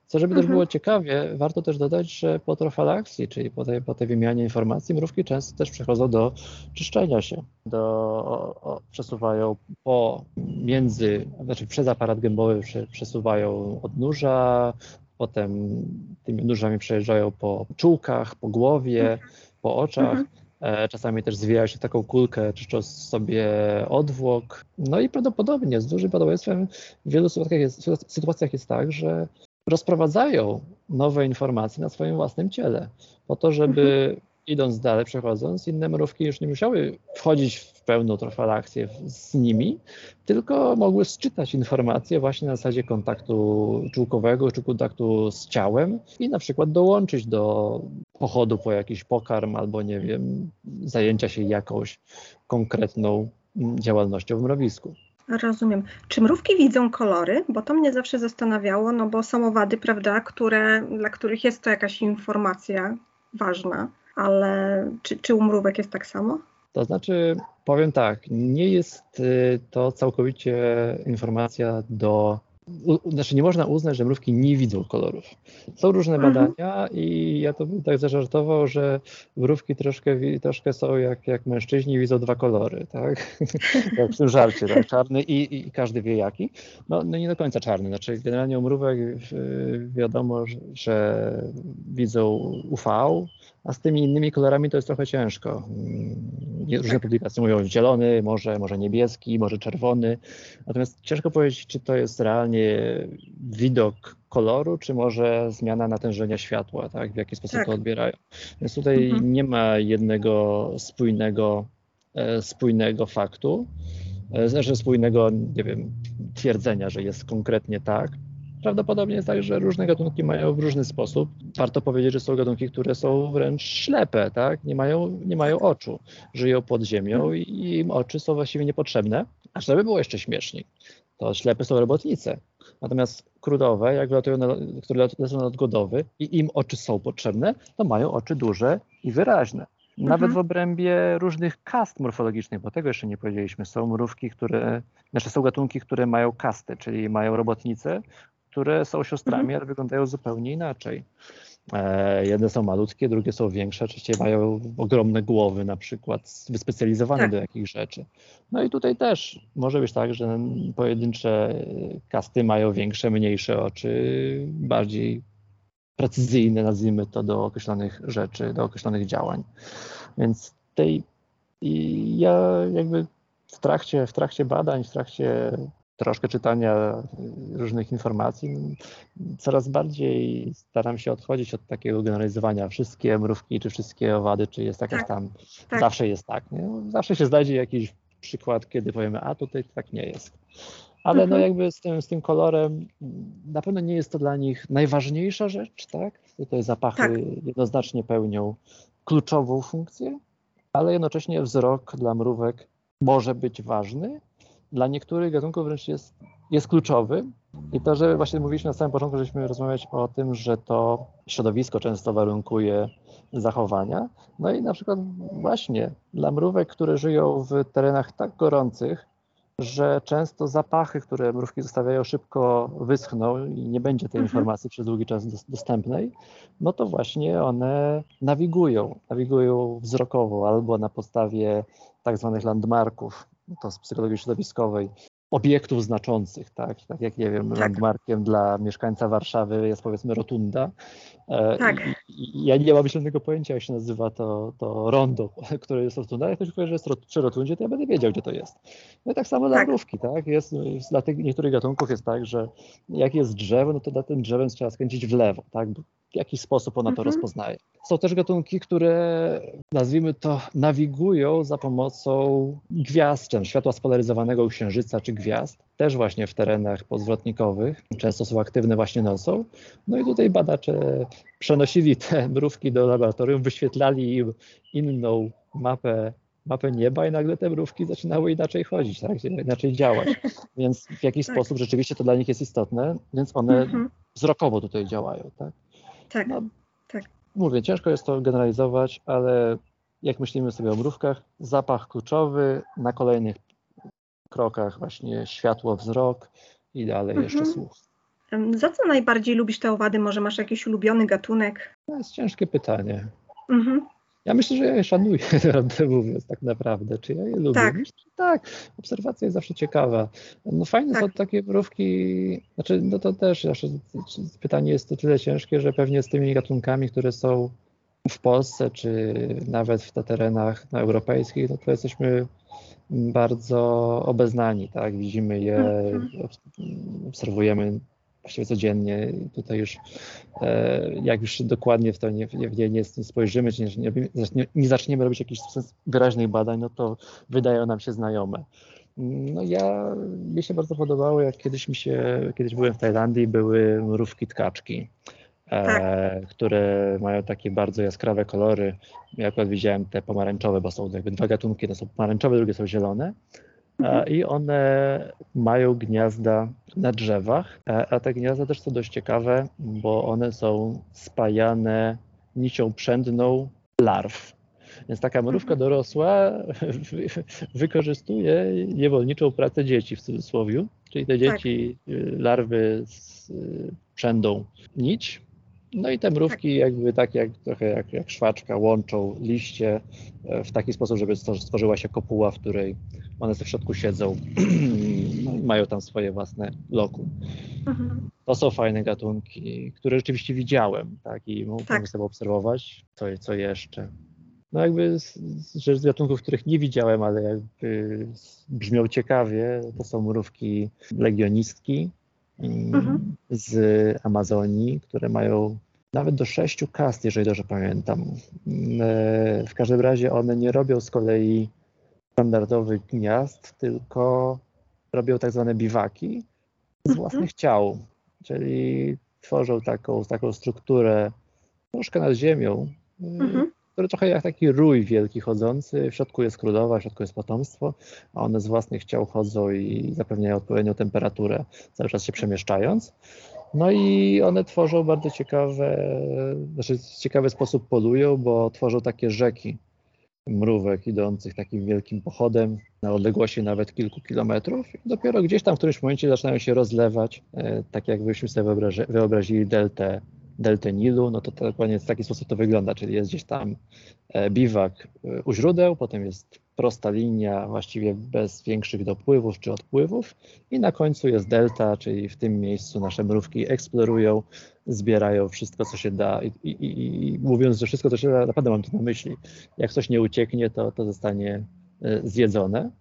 Co żeby mhm. też było ciekawie, warto też dodać, że po trofalakcji, czyli po tej, po tej wymianie informacji, mrówki często też przechodzą do czyszczenia się, do, o, o, przesuwają po między, znaczy przez aparat gębowy przesuwają odnóża, potem tymi nóżami przejeżdżają po czułkach, po głowie, mhm. po oczach. Mhm. E, czasami też zwijają się taką kulkę, czyszczą sobie odwłok. No i prawdopodobnie z dużym prawdopodobieństwem w wielu sytuacjach jest, sytuacjach jest tak, że rozprowadzają nowe informacje na swoim własnym ciele, po to, żeby mhm. idąc dalej, przechodząc, inne mrówki już nie musiały wchodzić w pełną trofalakcję z nimi, tylko mogły sczytać informacje właśnie na zasadzie kontaktu czułkowego czy kontaktu z ciałem i na przykład dołączyć do pochodu po jakiś pokarm albo nie wiem, zajęcia się jakąś konkretną działalnością w mrowisku. Rozumiem. Czy mrówki widzą kolory? Bo to mnie zawsze zastanawiało, no bo są owady, prawda, które, dla których jest to jakaś informacja ważna, ale czy, czy u mrówek jest tak samo? To znaczy, powiem tak, nie jest y, to całkowicie informacja do u, znaczy nie można uznać, że mrówki nie widzą kolorów. Są różne mhm. badania i ja to bym tak zażartował, że mrówki troszkę, troszkę są jak, jak mężczyźni widzą dwa kolory, tak? jak w tym żarcie, tak? czarny i, i, każdy wie jaki. No, no nie do końca czarny, znaczy generalnie u mrówek wiadomo, że, że widzą UV, a z tymi innymi kolorami to jest trochę ciężko. Mm, różne tak. publikacje mówią zielony, może, może niebieski, może czerwony, natomiast ciężko powiedzieć, czy to jest realnie widok koloru, czy może zmiana natężenia światła, tak? w jaki sposób tak. to odbierają. Więc tutaj mhm. nie ma jednego spójnego, e, spójnego faktu, e, znaczy spójnego, nie wiem, twierdzenia, że jest konkretnie tak. Prawdopodobnie jest tak, że różne gatunki mają w różny sposób. Warto powiedzieć, że są gatunki, które są wręcz ślepe, tak? nie, mają, nie mają oczu, żyją pod ziemią i im oczy są właściwie niepotrzebne. A żeby było jeszcze śmieszniej, to ślepe są robotnice. Natomiast królowe, jak latują na, które lecą na odgodowy i im oczy są potrzebne, to mają oczy duże i wyraźne. Nawet mhm. w obrębie różnych kast morfologicznych, bo tego jeszcze nie powiedzieliśmy, są mrówki, które, znaczy są gatunki, które mają kasty, czyli mają robotnice, które są siostrami, mhm. ale wyglądają zupełnie inaczej. E, jedne są malutkie, drugie są większe, oczywiście mają ogromne głowy na przykład, wyspecjalizowane tak. do jakichś rzeczy. No i tutaj też może być tak, że pojedyncze kasty mają większe, mniejsze oczy, bardziej precyzyjne, nazwijmy to, do określonych rzeczy, do określonych działań. Więc tej i ja jakby w trakcie, w trakcie badań, w trakcie troszkę czytania różnych informacji, coraz bardziej staram się odchodzić od takiego generalizowania. Wszystkie mrówki, czy wszystkie owady, czy jest jakaś tak, tam, tak. zawsze jest tak. Nie? Zawsze się znajdzie jakiś przykład, kiedy powiemy, a tutaj tak nie jest. Ale no mhm. no jakby z tym, z tym kolorem na pewno nie jest to dla nich najważniejsza rzecz, tak? Tutaj zapachy tak. jednoznacznie pełnią kluczową funkcję, ale jednocześnie wzrok dla mrówek może być ważny, dla niektórych gatunków wręcz jest, jest kluczowy. I to, że właśnie mówiliśmy na samym początku, żeśmy rozmawiać o tym, że to środowisko często warunkuje zachowania. No i na przykład właśnie dla mrówek, które żyją w terenach tak gorących, że często zapachy, które mrówki zostawiają, szybko wyschną i nie będzie tej mhm. informacji przez długi czas dostępnej, no to właśnie one nawigują, nawigują wzrokowo albo na podstawie tak zwanych landmarków, to z psychologii środowiskowej, obiektów znaczących, tak? Tak jak nie wiem, tak. landmarkiem dla mieszkańca Warszawy jest powiedzmy rotunda. E, tak. I, i ja nie mam myślonego pojęcia, jak się nazywa to, to rondo, które jest rotunda. Jak ktoś powie, że jest przy rotundzie, to ja będę wiedział, gdzie to jest. No i tak samo tak. dla mrówki, tak? Jest, dla tych niektórych gatunków jest tak, że jak jest drzewo, no to dla tym drzewem trzeba skręcić w lewo, tak? W jakiś sposób ona to mhm. rozpoznaje. Są też gatunki, które nazwijmy to nawigują za pomocą gwiazd, czy światła spolaryzowanego księżyca czy gwiazd, też właśnie w terenach pozwrotnikowych, często są aktywne właśnie nocą. No i tutaj badacze przenosili te mrówki do laboratorium, wyświetlali im inną mapę mapę nieba i nagle te mrówki zaczynały inaczej chodzić, tak? inaczej działać. Więc w jakiś tak. sposób rzeczywiście to dla nich jest istotne, więc one mhm. wzrokowo tutaj działają. Tak? Tak, no, tak. Mówię, ciężko jest to generalizować, ale jak myślimy sobie o mrówkach, zapach kluczowy, na kolejnych krokach właśnie światło, wzrok i dalej mhm. jeszcze słuch. Za co najbardziej lubisz te owady? Może masz jakiś ulubiony gatunek? To jest ciężkie pytanie. Mhm. Ja myślę, że ja je szanuję, prawdę mówiąc, tak naprawdę. Czy ja je lubię? Tak, myślę, tak. obserwacja jest zawsze ciekawa. No fajne tak. są takie mrówki, znaczy, no to też zawsze pytanie jest to tyle ciężkie, że pewnie z tymi gatunkami, które są w Polsce, czy nawet w terenach no, europejskich, no to jesteśmy bardzo obeznani, tak? Widzimy je, mhm. obserwujemy właściwie codziennie. Tutaj już, e, jak już dokładnie w to nie, nie, nie spojrzymy, czy nie, nie, nie zaczniemy robić jakichś wyraźnych badań, no to wydają nam się znajome. No ja, mi się bardzo podobało, jak kiedyś mi się, kiedyś byłem w Tajlandii, były mrówki tkaczki, e, tak. które mają takie bardzo jaskrawe kolory. Ja akurat widziałem te pomarańczowe, bo są jakby dwa gatunki, to są pomarańczowe, drugie są zielone. Mhm. i one mają gniazda na drzewach, a te gniazda też są dość ciekawe, bo one są spajane nicią przędną larw. Więc taka mrówka mhm. dorosła wykorzystuje niewolniczą pracę dzieci w cudzysłowie, czyli te dzieci, tak. larwy przędą nić, no i te mrówki tak. jakby tak jak, trochę jak, jak szwaczka łączą liście e, w taki sposób, żeby stworzyła się kopuła, w której one w środku siedzą no, mają tam swoje własne lokum. Mhm. to są fajne gatunki, które rzeczywiście widziałem, tak, i mogłem Tak. sobie obserwować, co, co jeszcze. No jakby z, z, z gatunków, których nie widziałem, ale jakby brzmią ciekawie, to są mrówki legionistki Mhm. z Amazonii, które mają nawet do sześciu kast, jeżeli dobrze pamiętam. Mm, e, W każdym razie one nie robią z kolei standardowych gniazd, tylko robią tak zwane biwaki z Mhm. własnych ciał, czyli tworzą taką, taką strukturę troszkę nad ziemią, y, Mhm. Który trochę jak taki rój wielki chodzący. W środku jest królowa, w środku jest potomstwo, a one z własnych ciał chodzą i zapewniają odpowiednią temperaturę, cały czas się przemieszczając. No i one tworzą bardzo ciekawe, znaczy w ciekawy sposób polują, bo tworzą takie rzeki mrówek idących takim wielkim pochodem na odległości nawet kilku kilometrów. I dopiero gdzieś tam w którymś momencie zaczynają się rozlewać, e, tak jakbyśmy sobie wyobrazi, wyobrazili deltę, deltę Nilu, no to, dokładnie w taki sposób to wygląda, czyli jest gdzieś tam e, biwak e, u źródeł, potem jest prosta linia, właściwie bez większych dopływów czy odpływów i na końcu jest delta, czyli w tym miejscu nasze mrówki eksplorują, zbierają wszystko, co się da i, i, i, mówiąc, że wszystko, co się da, naprawdę mam to na myśli. Jak coś nie ucieknie, to, to zostanie e, zjedzone,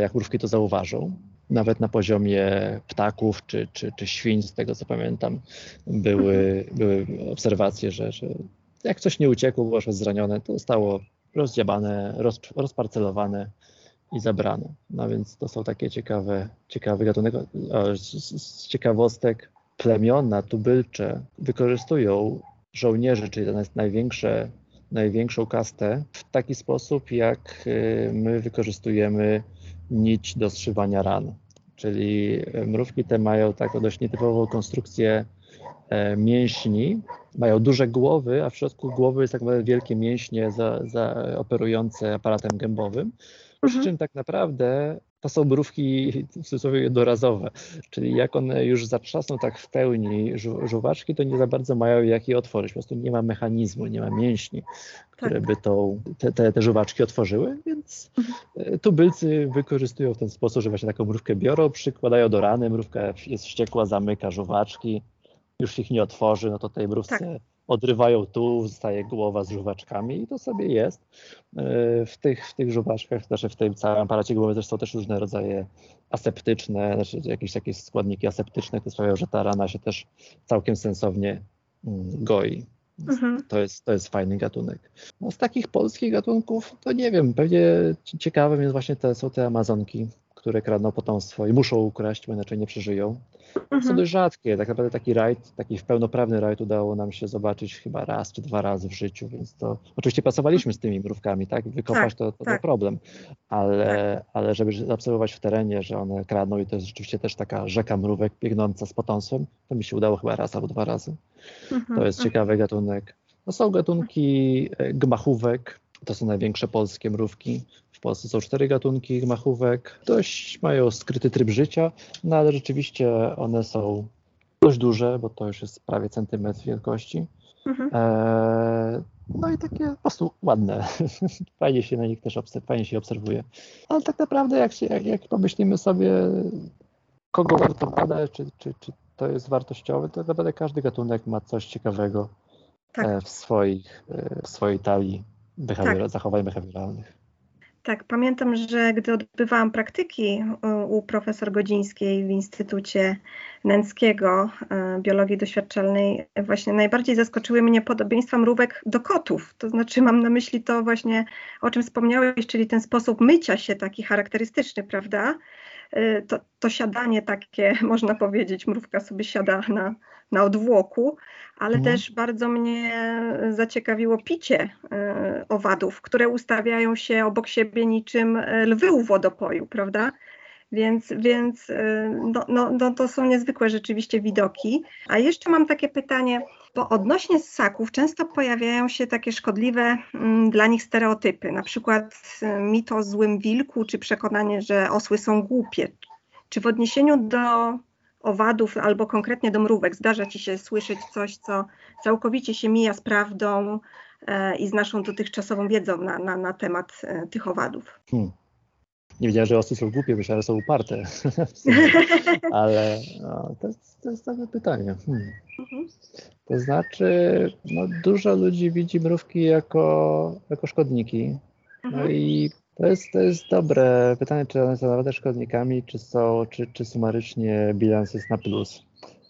jak mrówki to zauważą. Nawet na poziomie ptaków czy, czy, czy świń, z tego co pamiętam, były, były obserwacje, że, że jak coś nie uciekło, było zranione, to zostało rozdziabane, roz, rozparcelowane i zabrane. No więc to są takie ciekawe, ciekawe gatunek. Z, z ciekawostek plemiona tubylcze wykorzystują żołnierzy, czyli to jest największe, największą kastę, w taki sposób, jak y, my wykorzystujemy nić do zszywania ran. Czyli y, mrówki te mają taką dość nietypową konstrukcję e, mięśni. Mają duże głowy, a w środku głowy jest tak naprawdę wielkie mięśnie za, za operujące aparatem gębowym. Przy Mhm. czym tak naprawdę to są mrówki w cudzysłowie jednorazowe, czyli jak one już zatrzasną tak w pełni żu- żuwaczki, to nie za bardzo mają jak je otworzyć. Po prostu nie ma mechanizmu, nie ma mięśni, które Tak. by tą, te, te, te żuwaczki otworzyły, więc e, tubylcy wykorzystują w ten sposób, że właśnie taką mrówkę biorą, przykładają do rany, mrówka jest wściekła, zamyka żuwaczki, już ich nie otworzy, no to tej mrówce Tak. Odrywają tu, zostaje głowa z żuwaczkami i to sobie jest. E, W tych, w tych żuwaczkach, znaczy w tym całym aparacie głowy też są też różne rodzaje aseptyczne, znaczy jakieś takie składniki aseptyczne, które sprawiają, że ta rana się też całkiem sensownie mm, goi. Mhm. To jest, to jest fajny gatunek. No z takich polskich gatunków, to nie wiem, pewnie ci- ciekawym jest właśnie te, są te Amazonki, które kradną potomstwo i muszą ukraść, bo inaczej nie przeżyją. Są Mhm. dość rzadkie, tak naprawdę taki rajd, taki pełnoprawny rajd udało nam się zobaczyć chyba raz czy dwa razy w życiu, więc to oczywiście pracowaliśmy z tymi mrówkami, tak? Wykopać Tak, to, to, tak. problem, ale, ale żeby zaobserwować w terenie, że one kradną i to jest rzeczywiście też taka rzeka mrówek biegnąca z potomstwem, to mi się udało chyba raz albo dwa razy. Mhm. To jest ciekawy gatunek. No są gatunki e, gmachówek, to są największe polskie mrówki. Polsce są cztery gatunki gmachówek. Dość mają skryty tryb życia, no ale rzeczywiście one są dość duże, bo to już jest prawie centymetr wielkości. Mhm. Eee, no i takie po prostu ładne. Fajnie się na nich też obser- fajnie się obserwuje. Ale tak naprawdę jak, się, jak, jak pomyślimy sobie, kogo warto badać, czy, czy, czy to jest wartościowe, to tak naprawdę każdy gatunek ma coś ciekawego Tak. e, w, swoich, e, w swojej talii behawiora- zachowań behawioralnych. Tak, pamiętam, że gdy odbywałam praktyki u- profesor Godzińskiej w Instytucie Nęckiego e, Biologii Doświadczalnej, właśnie najbardziej zaskoczyły mnie podobieństwa mrówek do kotów. To znaczy mam na myśli to właśnie, o czym wspomniałeś, czyli ten sposób mycia się taki charakterystyczny, prawda? E, To, to siadanie takie, można powiedzieć, mrówka sobie siada na, na odwłoku, ale Mhm. też bardzo mnie zaciekawiło picie e, owadów, które ustawiają się obok siebie niczym e, lwy u wodopoju, prawda? Więc, więc e, no, no, no to są niezwykłe rzeczywiście widoki. A jeszcze mam takie pytanie, bo odnośnie ssaków często pojawiają się takie szkodliwe mm, dla nich stereotypy, na przykład e, mit o złym wilku, czy przekonanie, że osły są głupie. Czy w odniesieniu do owadów albo konkretnie do mrówek zdarza Ci się słyszeć coś, co całkowicie się mija z prawdą e, i z naszą dotychczasową wiedzą na, na, na temat e, tych owadów? Hmm. Nie wiedziałem, że osy są głupie, myślałem, że są uparte. Ale no, to, jest, to jest dobre pytanie. Hmm. Mhm. To znaczy, no, dużo ludzi widzi mrówki jako, jako szkodniki. No mhm. i to jest, to jest dobre pytanie, czy one są naprawdę szkodnikami, czy są, czy, czy sumarycznie bilans jest na plus.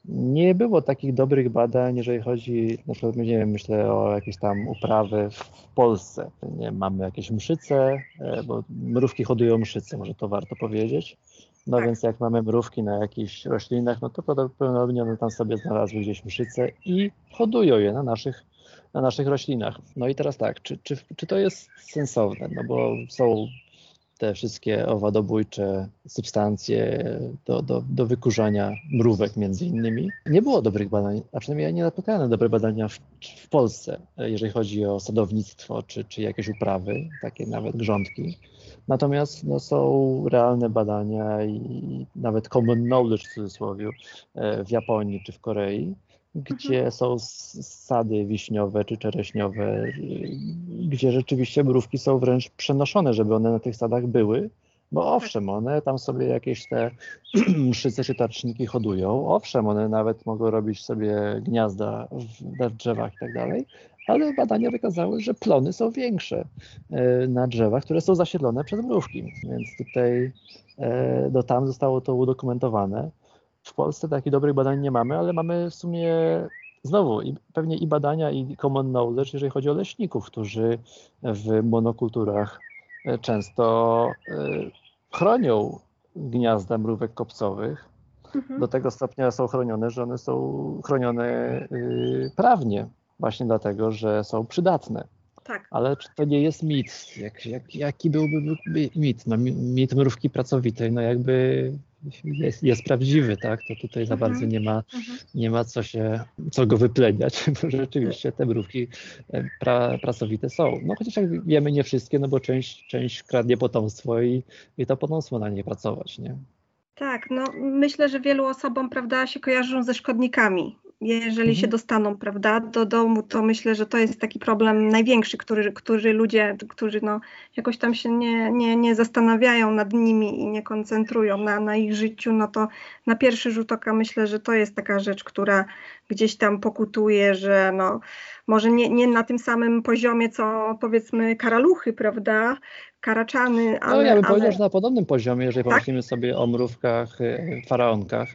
Nie było takich dobrych badań, jeżeli chodzi, na przykład, nie wiem, myślę o jakieś tam uprawy w Polsce. Nie, mamy jakieś mszyce, e, bo mrówki hodują mszyce, może to warto powiedzieć. No tak. więc jak mamy mrówki na jakichś roślinach, no to prawdopodobnie one tam sobie znalazły gdzieś mszyce i hodują je na naszych, na naszych roślinach. No i teraz tak, czy, czy, czy to jest sensowne? No bo są te wszystkie owadobójcze substancje do, do, do wykurzania mrówek między innymi. Nie było dobrych badań, a przynajmniej ja nie napotkałem na dobre badania w, w Polsce, jeżeli chodzi o sadownictwo czy, czy jakieś uprawy, takie nawet grządki. Natomiast no, są realne badania i nawet common knowledge w cudzysłowie w Japonii czy w Korei, gdzie mhm. są sady wiśniowe czy czereśniowe, gdzie rzeczywiście mrówki są wręcz przenoszone, żeby one na tych sadach były, bo tak. owszem, one tam sobie jakieś te mszyce czy tarczniki hodują, owszem, one nawet mogą robić sobie gniazda w, drzewach i tak dalej, ale badania wykazały, że plony są większe e, na drzewach, które są zasiedlone przez mrówki, więc tutaj e, do tam zostało to udokumentowane. W Polsce takich dobrych badań nie mamy, ale mamy w sumie znowu i pewnie i badania, i common knowledge, jeżeli chodzi o leśników, którzy w monokulturach e, często e, chronią gniazda mrówek kopcowych. Mhm. Do tego stopnia są chronione, że one są chronione y, prawnie, właśnie dlatego, że są przydatne. Tak. Ale czy to nie jest mit? Jak, jak, jaki byłby mit? No, mit mrówki pracowitej, no jakby jest, jest prawdziwy, tak? To tutaj za bardzo mhm. nie ma, mhm. nie ma co się, co go wypleniać, bo rzeczywiście te mrówki e, pra, pracowite są. No chociaż jak wiemy, nie wszystkie, no bo część, część kradnie potomstwo i, i to potomstwo na nie pracować, nie? Tak, no myślę, że wielu osobom, prawda, się kojarzą ze szkodnikami jeżeli mhm. się dostaną, prawda, do domu, to myślę, że to jest taki problem największy, który, który ludzie, którzy no, jakoś tam się nie, nie, nie zastanawiają nad nimi i nie koncentrują na, na ich życiu, no to na pierwszy rzut oka myślę, że to jest taka rzecz, która gdzieś tam pokutuje, że no, może nie, nie na tym samym poziomie, co powiedzmy karaluchy, prawda, karaczany, ale... No ja bym ale... powiedział, że na podobnym poziomie, jeżeli tak? pomyślimy sobie o mrówkach, y, faraonkach,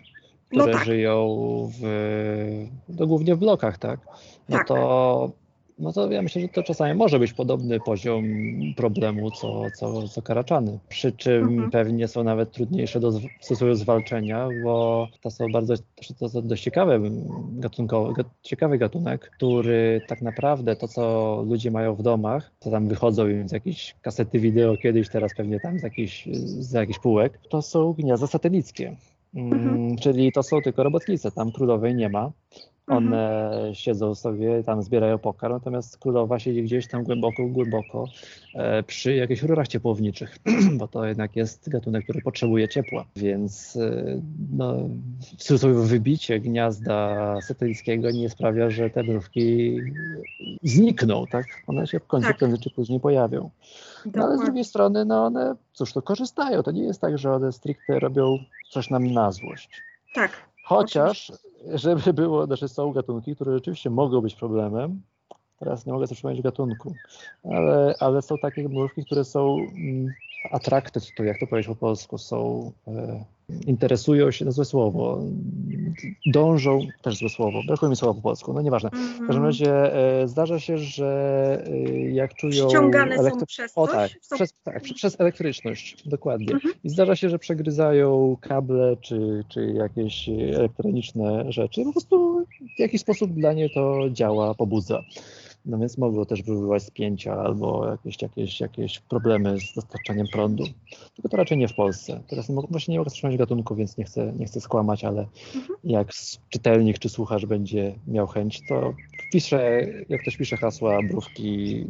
które no tak. żyją w, no głównie w blokach, tak? No tak. to no to ja myślę, że to czasami może być podobny poziom problemu co, co, co karaczany. Przy czym mhm. pewnie są nawet trudniejsze do stosunku zwalczenia, bo to są bardzo to są dość ciekawe gatunkowe, ciekawy gatunek, który tak naprawdę to, co ludzie mają w domach, to tam wychodzą im z jakiejś kasety wideo kiedyś, teraz pewnie tam z jakichś, z jakichś półek, to są gniazda satelickie. Mhm. Czyli to są tylko robotnice, tam królowej nie ma. One mhm. siedzą sobie, tam zbierają pokarm, natomiast królowa siedzi gdzieś tam głęboko, głęboko e, przy jakichś rurach ciepłowniczych, bo to jednak jest gatunek, który potrzebuje ciepła. Więc e, no, wybicie gniazda satelickiego nie sprawia, że te mrówki znikną, tak? One się w końcu tak. prędzej czy później pojawią. No, ale z drugiej strony, no one, cóż, to korzystają. To nie jest tak, że one stricte robią coś nam na złość. Tak. Chociaż, żeby było, znaczy są gatunki, które rzeczywiście mogą być problemem. Teraz nie mogę sobie przypomnieć gatunku, ale, ale są takie mrówki, które są mm, attracted to, jak to powiedzieć po polsku, są, e, interesują się, no złe słowo, dążą, też złe słowo, brakuje mi słowa po polsku, no nieważne. Mm. W każdym mhm. razie e, zdarza się, że e, jak czują... Ściągane elektry... są przez coś? O tak, są... przez, tak, przez elektryczność, dokładnie. Mm -hmm. I zdarza się, że przegryzają kable czy, czy jakieś elektroniczne rzeczy, po prostu w jakiś sposób dla nie to działa, pobudza. No więc mogło też wywoływać spięcia albo jakieś, jakieś, jakieś problemy z dostarczaniem prądu. Tylko to raczej nie w Polsce. Teraz nie, właśnie nie mogę wstrzymać gatunku, więc nie chcę, nie chcę skłamać, ale mhm. jak czytelnik czy słuchacz będzie miał chęć, to wpisze, jak ktoś pisze hasła, mrówki,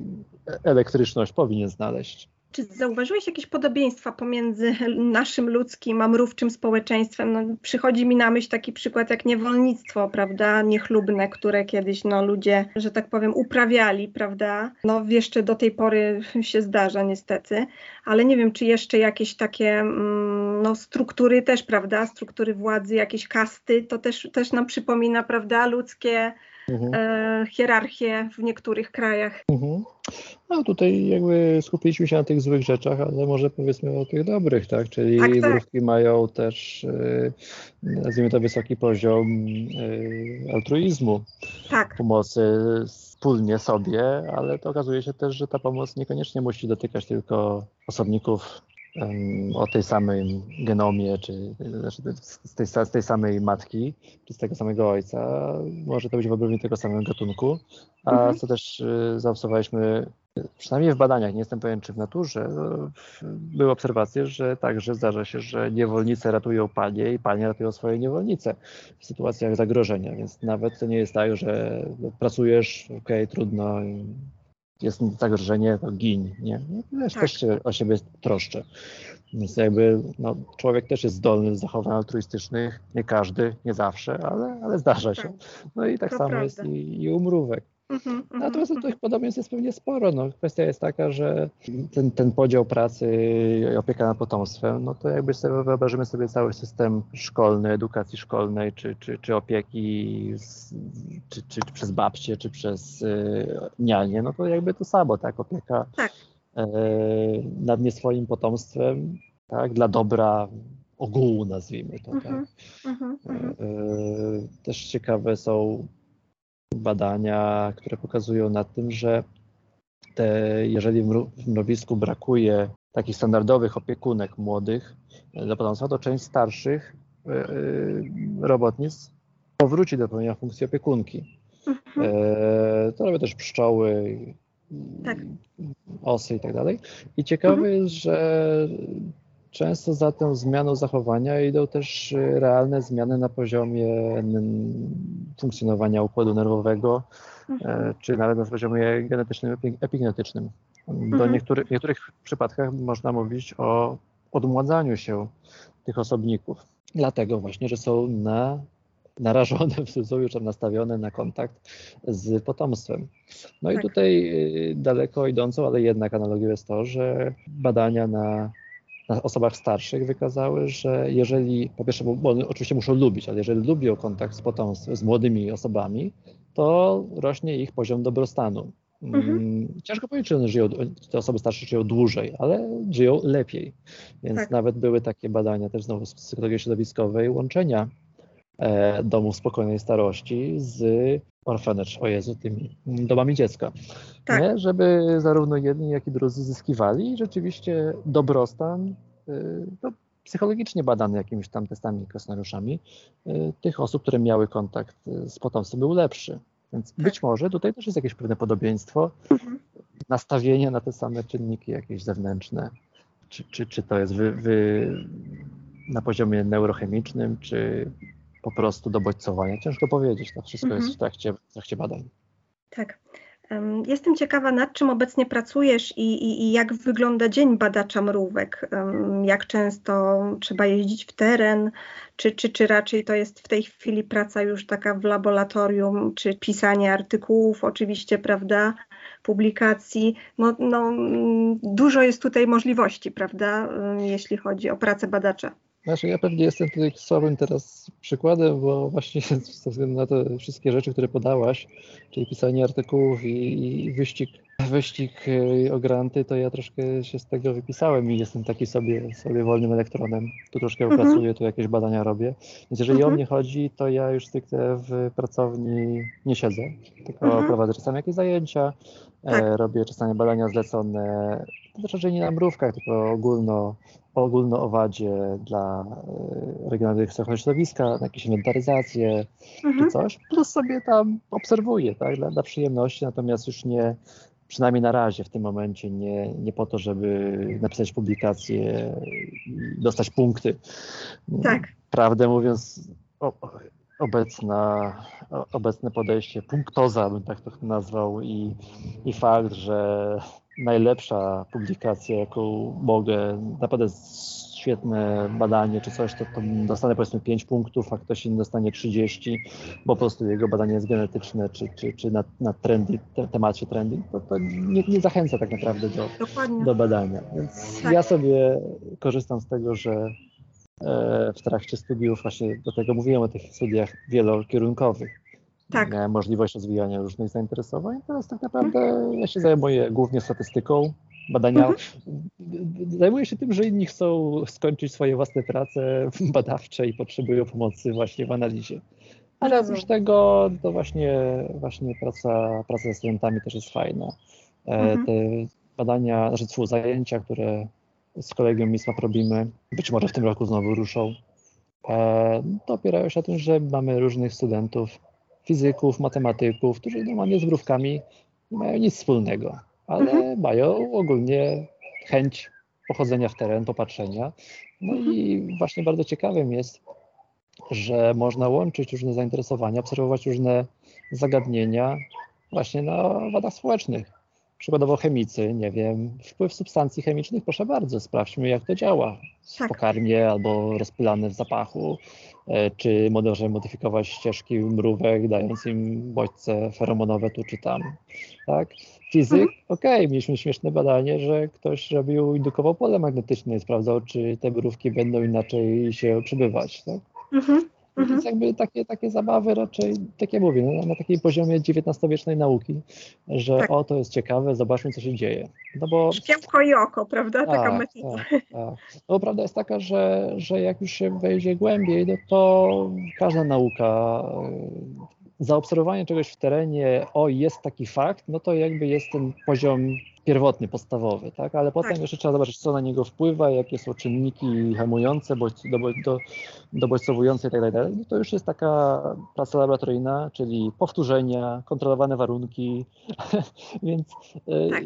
elektryczność powinien znaleźć. Czy zauważyłeś jakieś podobieństwa pomiędzy naszym ludzkim a mrówczym społeczeństwem? No, przychodzi mi na myśl taki przykład jak niewolnictwo, prawda, niechlubne, które kiedyś no, ludzie, że tak powiem, uprawiali, prawda? No jeszcze do tej pory się zdarza niestety, ale nie wiem, czy jeszcze jakieś takie mm, no, struktury też, prawda, struktury władzy, jakieś kasty, to też, też nam przypomina, prawda, ludzkie mhm. e, hierarchię w niektórych krajach. Mhm. No tutaj jakby skupiliśmy się na tych złych rzeczach, ale może powiedzmy o tych dobrych, tak? Czyli tak, tak. mają też, e, nazwijmy to, wysoki poziom e, altruizmu, tak. pomocy wspólnie sobie, ale to okazuje się też, że ta pomoc niekoniecznie musi dotykać tylko osobników o tej samej genomie, czy znaczy z, tej, z tej samej matki, czy z tego samego ojca. Może to być w ogóle tego samego gatunku. A mhm. co też y, zaobserwowaliśmy, przynajmniej w badaniach, nie jestem pewien czy w naturze, no, były obserwacje, że także zdarza się, że niewolnice ratują panie i panie ratują swoje niewolnice w sytuacjach zagrożenia. Więc nawet to nie jest tak, że no, pracujesz, okej, okay, trudno, jest zagrożenie, to gin, nie? No, też, tak. też się o siebie troszczę. Więc jakby no, człowiek też jest zdolny do zachowań altruistycznych, nie każdy, nie zawsze, ale, ale zdarza się. Tak. No i tak to samo prawda. jest i, i u mrówek. Natomiast mm-hmm. tych podobieństw jest pewnie sporo. No, kwestia jest taka, że ten, ten podział pracy i opieka nad potomstwem, no to jakby sobie wyobrażymy sobie cały system szkolny, edukacji szkolnej, czy, czy, czy opieki z, czy, czy, czy, przez babcie, czy przez y, nianie, no to jakby to samo, tak, opieka tak. Y, nad nie swoim potomstwem, tak, dla dobra ogółu nazwijmy to, tak. Mhm, mhm. Y, też ciekawe są badania, które pokazują na tym, że te, jeżeli w mrowisku brakuje takich standardowych opiekunek młodych dla potomstwa, to część starszych e, e, robotnic powróci do pełnienia funkcji opiekunki. Mhm. E, to robią też pszczoły, tak. osy i tak dalej. I ciekawe mhm. jest, że Często za tą zmianą zachowania idą też y, realne zmiany na poziomie funkcjonowania układu nerwowego, mhm. E, czy nawet na poziomie genetycznym, epigenetycznym. Do mhm. niektórych, niektórych przypadkach można mówić o odmładzaniu się tych osobników, dlatego właśnie, że są na, narażone, w cudzysłowie, czy nastawione na kontakt z potomstwem. No tak. i tutaj y, daleko idącą, ale jednak analogią jest to, że badania na na osobach starszych wykazały, że jeżeli, po pierwsze, bo one oczywiście muszą lubić, ale jeżeli lubią kontakt z potomstwem, z młodymi osobami, to rośnie ich poziom dobrostanu. Mhm. Mm, ciężko powiedzieć, czy żyją, te osoby starsze żyją dłużej, ale żyją lepiej. Więc tak. nawet były takie badania też znowu z psychologii środowiskowej łączenia e, domów spokojnej starości z orphanage, o Jezu, tymi domami dziecka. Tak. Nie? Żeby zarówno jedni, jak i drudzy zyskiwali i rzeczywiście dobrostan y, no, psychologicznie badany jakimiś tam testami i kwestionariuszami y, tych osób, które miały kontakt z potomstwem był lepszy. Więc tak. być może tutaj też jest jakieś pewne podobieństwo, mhm. nastawienie na te same czynniki jakieś zewnętrzne. Czy, czy, czy to jest wy, wy na poziomie neurochemicznym, czy po prostu do bodźcowania. Ciężko powiedzieć, to wszystko mhm. jest w trakcie, w trakcie badań. Tak. Jestem ciekawa, nad czym obecnie pracujesz i, i, i, jak wygląda dzień badacza mrówek. Jak często trzeba jeździć w teren, czy, czy, czy raczej to jest w tej chwili praca już taka w laboratorium, czy pisanie artykułów, oczywiście, prawda, publikacji. No, no, dużo jest tutaj możliwości, prawda, jeśli chodzi o pracę badacza. Znaczy ja pewnie jestem tutaj słabym teraz przykładem, bo właśnie ze względu na te wszystkie rzeczy, które podałaś, czyli pisanie artykułów i, i wyścig, wyścig y, o granty, to ja troszkę się z tego wypisałem i jestem taki sobie, sobie wolnym elektronem. Tu troszkę mhm. pracuję, tu jakieś badania robię. Więc jeżeli mhm. o mnie chodzi, to ja już stricte w pracowni nie siedzę, tylko mhm. prowadzę czasami jakieś zajęcia, tak. e, robię czasami badania zlecone, to raczej nie na mrówkach, tylko ogólno ogólno owadzie dla e, regionalnych ochrony środowiska, na jakieś inwentaryzacje mhm. czy coś, plus sobie tam obserwuję, tak, dla, dla przyjemności, natomiast już nie, przynajmniej na razie w tym momencie nie, nie po to, żeby napisać publikację i dostać punkty. Tak. Prawdę mówiąc, o, obecna, obecne podejście, punktoza bym tak to nazwał i, i fakt, że najlepsza publikacja, jaką mogę, naprawdę świetne badanie czy coś, to, to dostanę powiedzmy 5 punktów, a ktoś inny dostanie 30, bo po prostu jego badanie jest genetyczne, czy, czy, czy na, na trendy, te, temacie trendy, to, to nie, nie, zachęca tak naprawdę do, do badania. Więc tak. ja sobie korzystam z tego, że w trakcie studiów, właśnie do tego mówiłem o tych studiach wielokierunkowych, tak. miałem możliwość rozwijania różnych zainteresowań. Teraz tak naprawdę ja się zajmuję głównie statystyką, badania. Mhm. Zajmuję się tym, że inni chcą skończyć swoje własne prace badawcze i potrzebują pomocy właśnie w analizie. Ale oprócz tego to właśnie, właśnie praca, praca ze studentami też jest fajna. E, mhm. Te badania, znaczy zajęcia, które z kolegium MISMAP robimy, być może w tym roku znowu ruszą, e, to opierają się na tym, że mamy różnych studentów, fizyków, matematyków, którzy normalnie z mrówkami nie mają nic wspólnego ale mhm. mają ogólnie chęć pochodzenia w teren, popatrzenia. No mhm. i właśnie bardzo ciekawym jest, że można łączyć różne zainteresowania, obserwować różne zagadnienia właśnie na wadach społecznych. Przykładowo chemicy, nie wiem, wpływ substancji chemicznych, proszę bardzo, sprawdźmy jak to działa w tak. pokarmie albo rozpylane w zapachu, e, czy możemy modyfikować ścieżki mrówek, dając im bodźce feromonowe tu czy tam. Tak? Fizyk, mhm. okej, okay, mieliśmy śmieszne badanie, że ktoś robił, indukował pole magnetyczne i sprawdzał, czy te mrówki będą inaczej się przebywać. Tak? Mhm. Mhm. Więc jakby takie, takie zabawy raczej, tak jak mówię, no, na takim poziomie XIX-wiecznej nauki, że tak. o, to jest ciekawe, zobaczmy, co się dzieje. No bo... Szkiełko i oko, prawda? Tak, taka metoda. Tak, tak. No prawda jest taka, że, że jak już się wejdzie głębiej, no to każda nauka zaobserwowanie czegoś w terenie, o jest taki fakt, no to jakby jest ten poziom pierwotny, podstawowy, tak? Ale potem tak. jeszcze trzeba zobaczyć, co na niego wpływa, jakie są czynniki hamujące, do, do, dobodźcowujące itd. Tak no to już jest taka praca laboratoryjna, czyli powtórzenia, kontrolowane warunki, więc e, tak.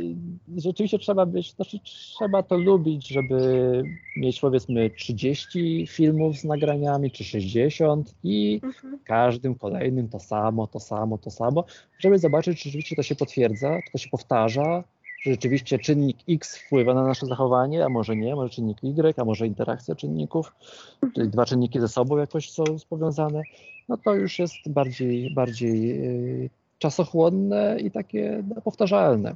rzeczywiście trzeba być, znaczy trzeba to lubić, żeby mieć powiedzmy 30 filmów z nagraniami, czy 60 i mhm. każdym kolejnym to samo, to samo, to samo, żeby zobaczyć, czy rzeczywiście to się potwierdza, czy to się powtarza, że rzeczywiście czynnik X wpływa na nasze zachowanie, a może nie, może czynnik Y, a może interakcja czynników, czyli dwa czynniki ze sobą jakoś są powiązane, no to już jest bardziej, bardziej y, czasochłonne i takie no, powtarzalne.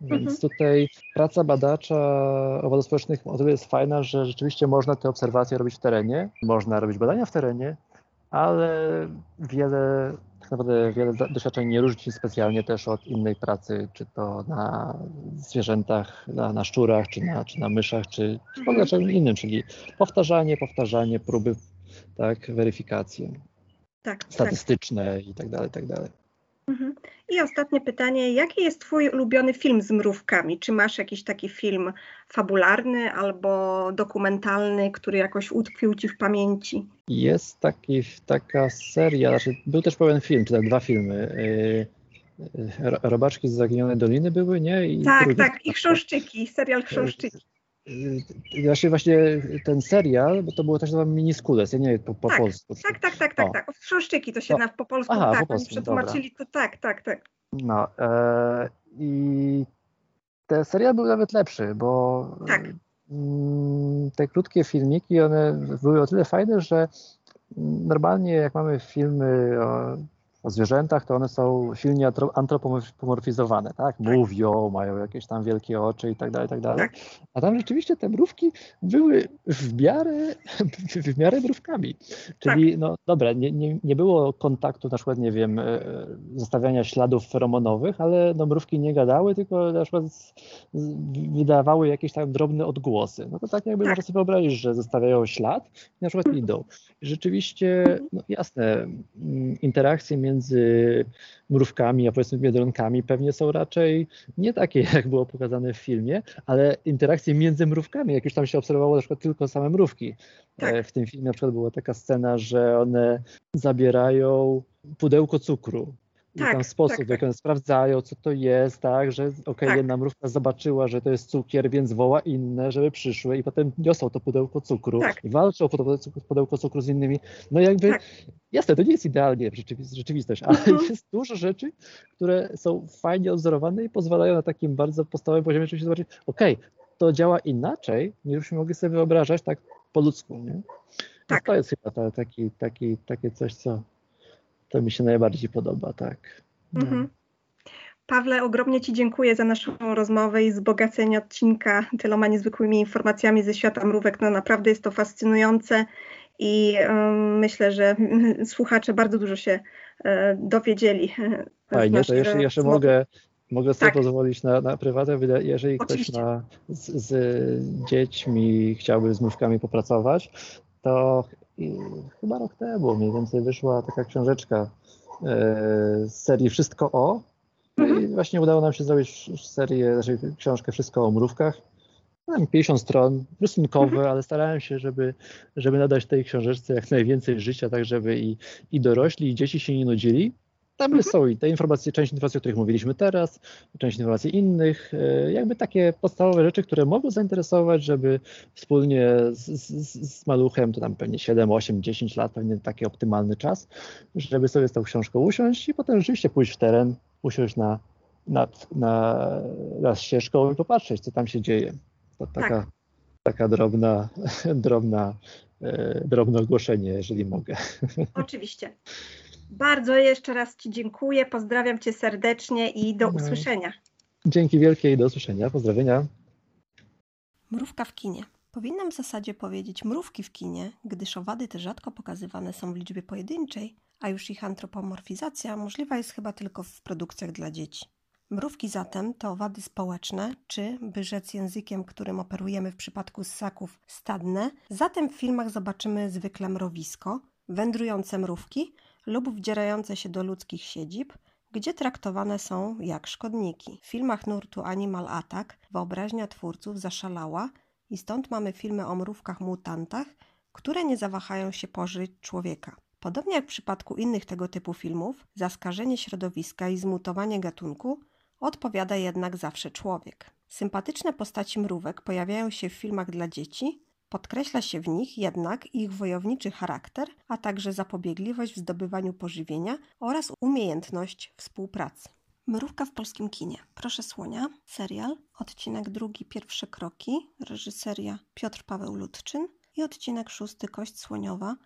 Więc mhm. tutaj praca badacza owadów społecznych o tyle jest fajna, że rzeczywiście można te obserwacje robić w terenie, można robić badania w terenie, ale wiele tak naprawdę wiele doświadczeń nie różni się specjalnie też od innej pracy, czy to na zwierzętach, na, na szczurach, czy na, czy na myszach, czy, czy w ogóle mhm. czym innym, czyli powtarzanie, powtarzanie, próby, tak, weryfikacje tak, tak. statystyczne tak. i tak dalej, i tak dalej. Mhm. I ostatnie pytanie, jaki jest Twój ulubiony film z mrówkami? Czy masz jakiś taki film fabularny albo dokumentalny, który jakoś utkwił Ci w pamięci? Jest taki, taka seria, znaczy był też pewien film, czy dwa filmy. Y, y, Robaczki z Zaginionej Doliny były, nie? I tak, tak, i Chrząszczyki, serial Chrząszczyki. Właśnie, właśnie ten serial, bo to było też nazwane Miniskules, ja nie wiem po, po tak, polsku. Tak, tak, tak, tak, tak. Chrząszczyki to się no. na, po polsku Aha, tak, po polsku, przetłumaczyli to tak, tak, tak. No e, i te serial był nawet lepszy, bo tak. Mm, te krótkie filmiki, one były o tyle fajne, że normalnie jak mamy filmy o o zwierzętach, to one są silnie antropomorfizowane, tak? tak? Mówią, mają jakieś tam wielkie oczy i tak dalej, i tak dalej. Tak. A tam rzeczywiście te mrówki były w miarę, w miarę mrówkami. Czyli, tak. no dobra, nie, nie, nie było kontaktu, na przykład, nie wiem, e, zostawiania śladów feromonowych, ale no, mrówki nie gadały, tylko na przykład wydawały jakieś tam drobne odgłosy. No to tak jakby można sobie wyobrazić, że zostawiają ślad i na przykład idą. Rzeczywiście, no jasne, mm, interakcje między między mrówkami, a powiedzmy biedronkami pewnie są raczej nie takie, jak było pokazane w filmie, ale interakcje między mrówkami, jak już tam się obserwowało na przykład tylko same mrówki. Tak. E, w tym filmie na przykład była taka scena, że one zabierają pudełko cukru tak, tam sposób, tak, w jaki one sprawdzają, co to jest, tak, że okej, okay, tak. jedna mrówka zobaczyła, że to jest cukier, więc woła inne, żeby przyszły i potem niosą to pudełko cukru tak. i walczą o pudełko cukru z innymi. No jakby, tak. jasne, to nie jest idealnie rzeczywistość, ale mhm. jest dużo rzeczy, które są fajnie odzorowane i pozwalają na takim bardzo podstawowym poziomie, żeby się zobaczyć, okej, okay, to działa inaczej, niż byśmy mogli sobie wyobrażać tak po ludzku, nie? Tak. To jest chyba ta, taki, taki, takie coś, co to mi się najbardziej podoba, tak. Mhm. Pawle, ogromnie Ci dziękuję za naszą rozmowę i wzbogacenie odcinka tyloma niezwykłymi informacjami ze świata mrówek. No naprawdę jest to fascynujące i um, myślę, że słuchacze bardzo dużo się e, dowiedzieli. Fajnie, to jeszcze, jeszcze mogę, mogę sobie tak. pozwolić na, na prywatę. Jeżeli Oczywiście. ktoś ma z, z dziećmi chciałby z mrówkami popracować, to chyba rok temu mniej więcej wyszła taka książeczka e, z serii Wszystko o. I mhm. właśnie udało nam się zrobić serię, znaczy książkę Wszystko o mrówkach. Mam 50 stron, rysunkowe, mhm. ale starałem się, żeby, żeby nadać tej książeczce jak najwięcej życia, tak żeby i, i dorośli, i dzieci się nie nudzili. Tam mhm. są i te informacje, część informacji, o których mówiliśmy teraz, część informacji innych, e, jakby takie podstawowe rzeczy, które mogą zainteresować, żeby wspólnie z, z, z maluchem, to tam pewnie 7, 8, 10 lat, pewnie taki optymalny czas, żeby sobie z tą książką usiąść i potem rzeczywiście pójść w teren, usiąść na, nad, na, na ścieżką i popatrzeć, co tam się dzieje. To taka, tak. taka drobna, drobna, e, drobne ogłoszenie, jeżeli mogę. Oczywiście. Bardzo jeszcze raz Ci dziękuję, pozdrawiam Cię serdecznie i do no. usłyszenia. Dzięki wielkie i do usłyszenia. Pozdrowienia. Mrówka w kinie. Powinnam w zasadzie powiedzieć mrówki w kinie, gdyż owady te rzadko pokazywane są w liczbie pojedynczej, a już ich antropomorfizacja możliwa jest chyba tylko w produkcjach dla dzieci. Mrówki zatem to owady społeczne, czy, by rzec językiem, którym operujemy w przypadku ssaków, stadne. Zatem w filmach zobaczymy zwykle mrowisko, wędrujące mrówki lub wdzierające się do ludzkich siedzib, gdzie traktowane są jak szkodniki. W filmach nurtu Animal Attack wyobraźnia twórców zaszalała i stąd mamy filmy o mrówkach mutantach, które nie zawahają się pożyć człowieka. Podobnie jak w przypadku innych tego typu filmów, za skażenie środowiska i zmutowanie gatunku odpowiada jednak zawsze człowiek. Sympatyczne postaci mrówek pojawiają się w filmach dla dzieci, Podkreśla się w nich jednak ich wojowniczy charakter, a także zapobiegliwość w zdobywaniu pożywienia oraz umiejętność współpracy. Mrówka w polskim kinie. Proszę Słonia, serial, odcinek drugi, pierwsze kroki, reżyseria Piotr Paweł Ludczyn i odcinek szósty, Kość Słoniowa,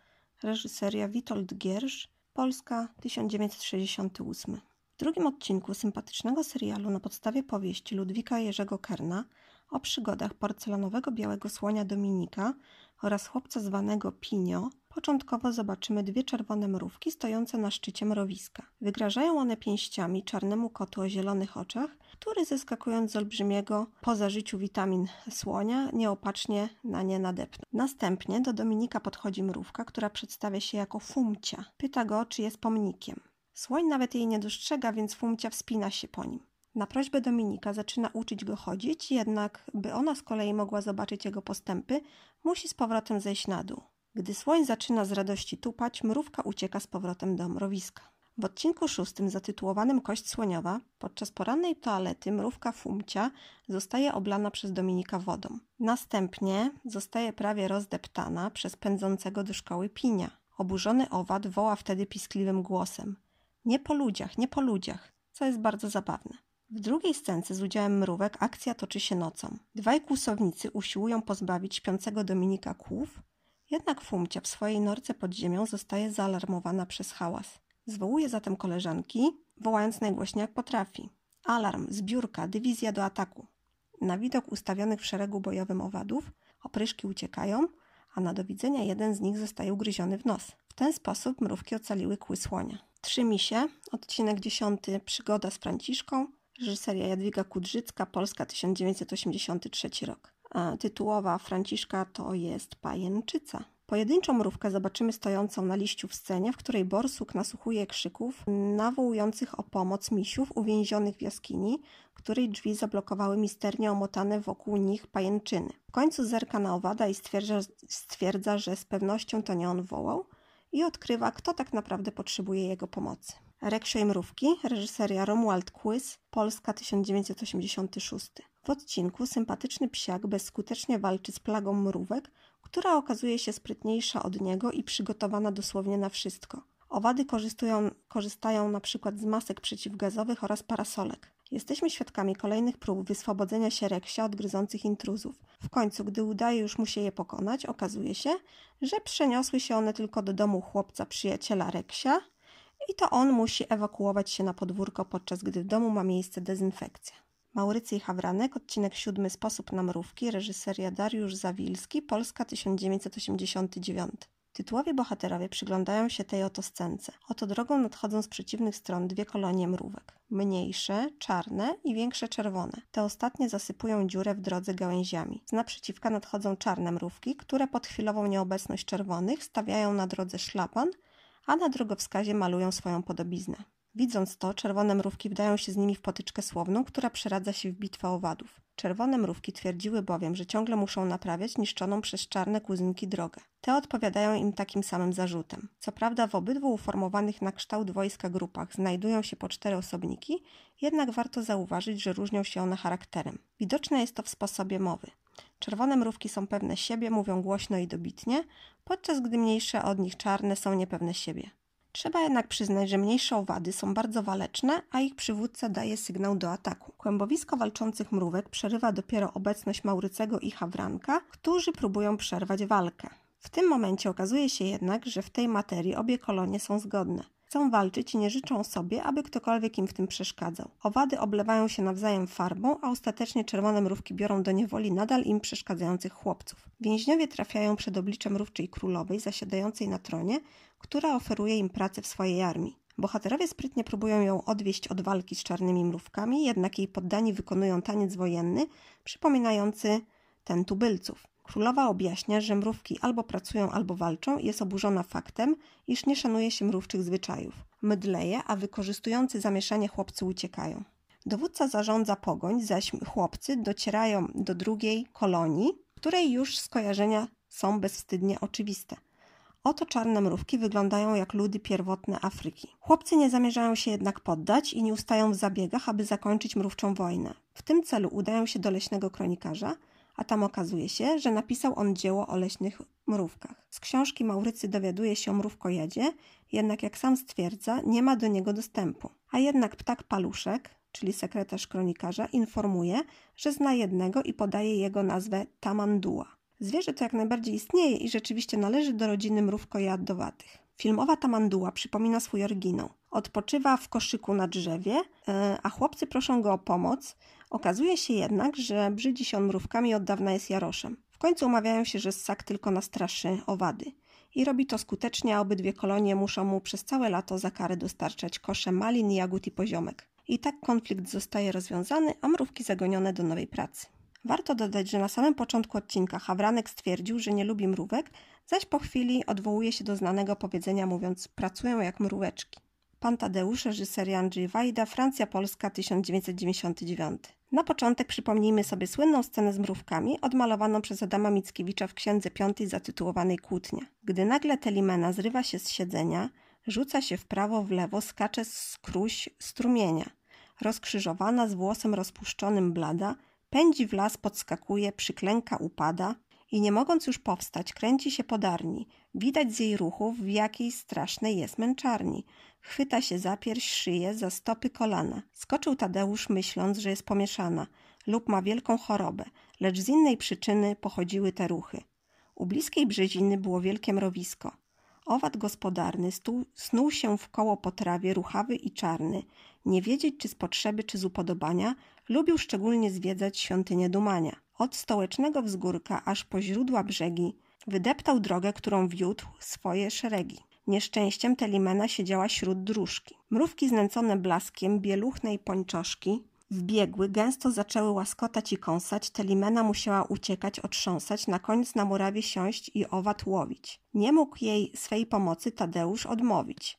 reżyseria Witold Giersz, Polska 1968. W drugim odcinku sympatycznego serialu na podstawie powieści Ludwika Jerzego Kerna o przygodach porcelanowego białego słonia Dominika oraz chłopca zwanego Pinio, początkowo zobaczymy dwie czerwone mrówki stojące na szczycie mrowiska. Wygrażają one pięściami czarnemu kotu o zielonych oczach, który zeskakując z olbrzymiego poza życiu witamin słonia, nieopatrznie na nie nadepnął. Następnie do Dominika podchodzi mrówka, która przedstawia się jako Fumcia. Pyta go, czy jest pomnikiem. Słoń nawet jej nie dostrzega, więc Fumcia wspina się po nim. Na prośbę Dominika zaczyna uczyć go chodzić, jednak by ona z kolei mogła zobaczyć jego postępy, musi z powrotem zejść na dół. Gdy słoń zaczyna z radości tupać, mrówka ucieka z powrotem do mrowiska. W odcinku szóstym zatytułowanym Kość słoniowa podczas porannej toalety mrówka Fumcia zostaje oblana przez Dominika wodą. Następnie zostaje prawie rozdeptana przez pędzącego do szkoły Pinia. Oburzony owad woła wtedy piskliwym głosem: Nie po ludziach, nie po ludziach, co jest bardzo zabawne. W drugiej scence z udziałem mrówek akcja toczy się nocą. Dwaj kłusownicy usiłują pozbawić śpiącego Dominika kłów, jednak Fumcia w swojej norce pod ziemią zostaje zaalarmowana przez hałas. Zwołuje zatem koleżanki, wołając najgłośniej jak potrafi. Alarm, zbiórka, dywizja do ataku. Na widok ustawionych w szeregu bojowym owadów opryszki uciekają, a na do widzenia jeden z nich zostaje ugryziony w nos. W ten sposób mrówki ocaliły kły słonia. Trzy misie, odcinek dziesiąty, przygoda z Franciszką, Reżyseria Jadwiga Kudrzycka, Polska 1983 rok. A tytułowa Franciszka to jest Pajęczyca. Pojedynczą mrówkę zobaczymy stojącą na liściu w scenie, w której borsuk nasłuchuje krzyków nawołujących o pomoc misiów uwięzionych w jaskini, której drzwi zablokowały misternie omotane wokół nich pajęczyny. W końcu zerka na owada i stwierdza, stwierdza, że z pewnością to nie on wołał i odkrywa, kto tak naprawdę potrzebuje jego pomocy. Reksio i mrówki, reżyseria Romuald Quys, Polska 1986. W odcinku sympatyczny psiak bezskutecznie walczy z plagą mrówek, która okazuje się sprytniejsza od niego i przygotowana dosłownie na wszystko. Owady korzystają, korzystają na przykład z masek przeciwgazowych oraz parasolek. Jesteśmy świadkami kolejnych prób wyswobodzenia się Reksia od gryzących intruzów. W końcu, gdy udaje już mu się je pokonać, okazuje się, że przeniosły się one tylko do domu chłopca przyjaciela Reksia i to on musi ewakuować się na podwórko, podczas gdy w domu ma miejsce dezynfekcja. Maurycy i Hawranek, odcinek siódmy Sposób na mrówki, reżyseria Dariusz Zawilski, Polska 1989. Tytułowi bohaterowie przyglądają się tej oto scence. Oto drogą nadchodzą z przeciwnych stron dwie kolonie mrówek. Mniejsze, czarne i większe czerwone. Te ostatnie zasypują dziurę w drodze gałęziami. Z naprzeciwka nadchodzą czarne mrówki, które pod chwilową nieobecność czerwonych stawiają na drodze szlapan, a na drogowskazie malują swoją podobiznę. Widząc to, czerwone mrówki wdają się z nimi w potyczkę słowną, która przeradza się w bitwę owadów. Czerwone mrówki twierdziły bowiem, że ciągle muszą naprawiać niszczoną przez czarne kuzynki drogę. Te odpowiadają im takim samym zarzutem. Co prawda w obydwu uformowanych na kształt wojska grupach znajdują się po cztery osobniki, jednak warto zauważyć, że różnią się one charakterem. Widoczne jest to w sposobie mowy. Czerwone mrówki są pewne siebie, mówią głośno i dobitnie, podczas gdy mniejsze od nich czarne są niepewne siebie. Trzeba jednak przyznać, że mniejsze owady są bardzo waleczne, a ich przywódca daje sygnał do ataku. Kłębowisko walczących mrówek przerywa dopiero obecność Maurycego i Hawranka, którzy próbują przerwać walkę. W tym momencie okazuje się jednak, że w tej materii obie kolonie są zgodne. Chcą walczyć i nie życzą sobie, aby ktokolwiek im w tym przeszkadzał. Owady oblewają się nawzajem farbą, a ostatecznie czerwone mrówki biorą do niewoli nadal im przeszkadzających chłopców. Więźniowie trafiają przed obliczem mrówczej królowej zasiadającej na tronie, która oferuje im pracę w swojej armii. Bohaterowie sprytnie próbują ją odwieść od walki z czarnymi mrówkami, jednak jej poddani wykonują taniec wojenny przypominający ten tubylców. Królowa objaśnia, że mrówki albo pracują, albo walczą i jest oburzona faktem, iż nie szanuje się mrówczych zwyczajów. Mydleje, a wykorzystujący zamieszanie chłopcy uciekają. Dowódca zarządza pogoń, zaś chłopcy docierają do drugiej kolonii, której już skojarzenia są bezwstydnie oczywiste. Oto czarne mrówki wyglądają jak ludy pierwotne Afryki. Chłopcy nie zamierzają się jednak poddać i nie ustają w zabiegach, aby zakończyć mrówczą wojnę. W tym celu udają się do leśnego kronikarza, a tam okazuje się, że napisał on dzieło o leśnych mrówkach. Z książki Maurycy dowiaduje się o mrówkojedzie, jednak jak sam stwierdza, nie ma do niego dostępu. A jednak ptak paluszek, czyli sekretarz kronikarza, informuje, że zna jednego i podaje jego nazwę Tamandua. Zwierzę to jak najbardziej istnieje i rzeczywiście należy do rodziny mrówkojadowatych. Filmowa tamanduła przypomina swój oryginał. Odpoczywa w koszyku na drzewie, e, a chłopcy proszą go o pomoc. Okazuje się jednak, że brzydzi się on mrówkami od dawna jest jaroszem. W końcu umawiają się, że ssak tylko nastraszy owady. I robi to skutecznie, a obydwie kolonie muszą mu przez całe lato za karę dostarczać kosze malin, jagód i poziomek. I tak konflikt zostaje rozwiązany, a mrówki zagonione do nowej pracy. Warto dodać, że na samym początku odcinka Hawranek stwierdził, że nie lubi mrówek, zaś po chwili odwołuje się do znanego powiedzenia mówiąc pracują jak mróweczki. Pan Tadeusz, reżyseria Andrzej Wajda, Francja-Polska 1999. Na początek przypomnijmy sobie słynną scenę z mrówkami, odmalowaną przez Adama Mickiewicza w Księdze Piątej zatytułowanej Kłótnia. Gdy nagle Telimena zrywa się z siedzenia, rzuca się w prawo, w lewo, skacze z kruś strumienia. Rozkrzyżowana, z włosem rozpuszczonym blada, Pędzi w las, podskakuje, przyklęka, upada i nie mogąc już powstać, kręci się podarni. Widać z jej ruchów, w jakiej strasznej jest męczarni. Chwyta się za pierś, szyję, za stopy kolana. Skoczył Tadeusz, myśląc, że jest pomieszana lub ma wielką chorobę, lecz z innej przyczyny pochodziły te ruchy. U bliskiej brzeziny było wielkie mrowisko. Owad gospodarny stu, snuł się w koło po trawie, ruchawy i czarny. Nie wiedzieć, czy z potrzeby, czy z upodobania, lubił szczególnie zwiedzać świątynię Dumania. Od stołecznego wzgórka aż po źródła brzegi wydeptał drogę, którą wiódł swoje szeregi. Nieszczęściem Telimena siedziała śród dróżki. Mrówki znęcone blaskiem, bieluchne i pończoszki Wbiegły, gęsto zaczęły łaskotać i kąsać, Telimena musiała uciekać, otrząsać, na koniec na murawie siąść i owad łowić. Nie mógł jej swej pomocy Tadeusz odmówić.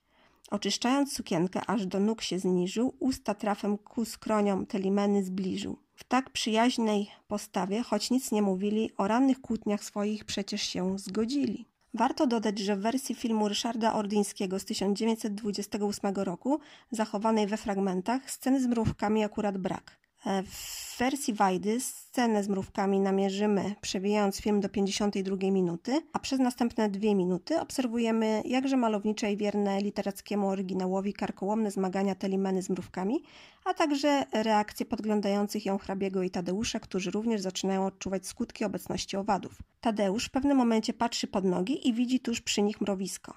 Oczyszczając sukienkę, aż do nóg się zniżył, usta trafem ku skroniom Telimeny zbliżył. W tak przyjaźnej postawie, choć nic nie mówili, o rannych kłótniach swoich przecież się zgodzili. Warto dodać, że w wersji filmu Ryszarda Ordyńskiego z 1928 roku, zachowanej we fragmentach, sceny z mrówkami akurat brak. E, w wersji Wajdy scenę z mrówkami namierzymy, przewijając film do 52 minuty, a przez następne dwie minuty obserwujemy jakże malownicze i wierne literackiemu oryginałowi karkołomne zmagania Telimeny z mrówkami, a także reakcje podglądających ją hrabiego i Tadeusza, którzy również zaczynają odczuwać skutki obecności owadów. Tadeusz w pewnym momencie patrzy pod nogi i widzi tuż przy nich mrowisko.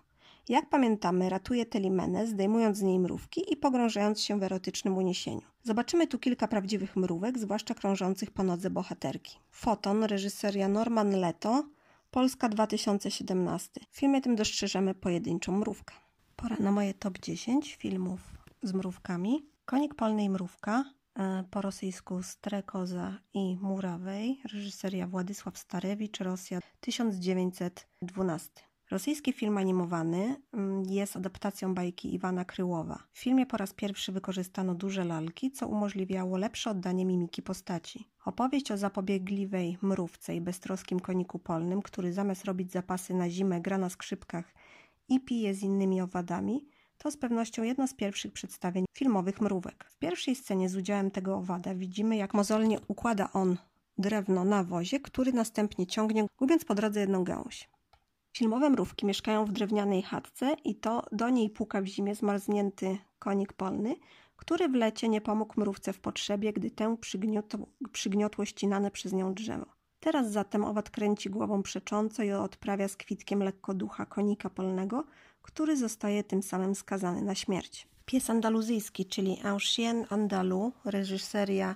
Jak pamiętamy, ratuje Telimenę, zdejmując z niej mrówki i pogrążając się w erotycznym uniesieniu. Zobaczymy tu kilka prawdziwych mrówek, zwłaszcza krążących po nodze bohaterki. Foton, reżyseria Norman Leto, Polska 2017. W filmie tym dostrzeżemy pojedynczą mrówkę. Pora na moje top 10 filmów z mrówkami. Konik polnej mrówka, e, po rosyjsku Strekoza i Murawej, reżyseria Władysław Starewicz, Rosja 1912. Rosyjski film animowany mm, jest adaptacją bajki Iwana Kryłowa. W filmie po raz pierwszy wykorzystano duże lalki, co umożliwiało lepsze oddanie mimiki postaci. Opowieść o zapobiegliwej mrówce i beztroskim koniku polnym, który zamiast robić zapasy na zimę gra na skrzypkach i pije z innymi owadami, to z pewnością jedno z pierwszych przedstawień filmowych mrówek. W pierwszej scenie z udziałem tego owada widzimy, jak mozolnie układa on drewno na wozie, który następnie ciągnie, gubiąc po drodze jedną gałąź. Filmowe mrówki mieszkają w drewnianej chatce i to do niej puka w zimie zmarznięty konik polny, który w lecie nie pomógł mrówce w potrzebie, gdy tę przygniotło, przygniotło ścinane przez nią drzewo. Teraz zatem owad kręci głową przecząco i odprawia z kwitkiem lekko ducha konika polnego, który zostaje tym samym skazany na śmierć. Pies andaluzyjski, czyli Un chien andalou, reżyseria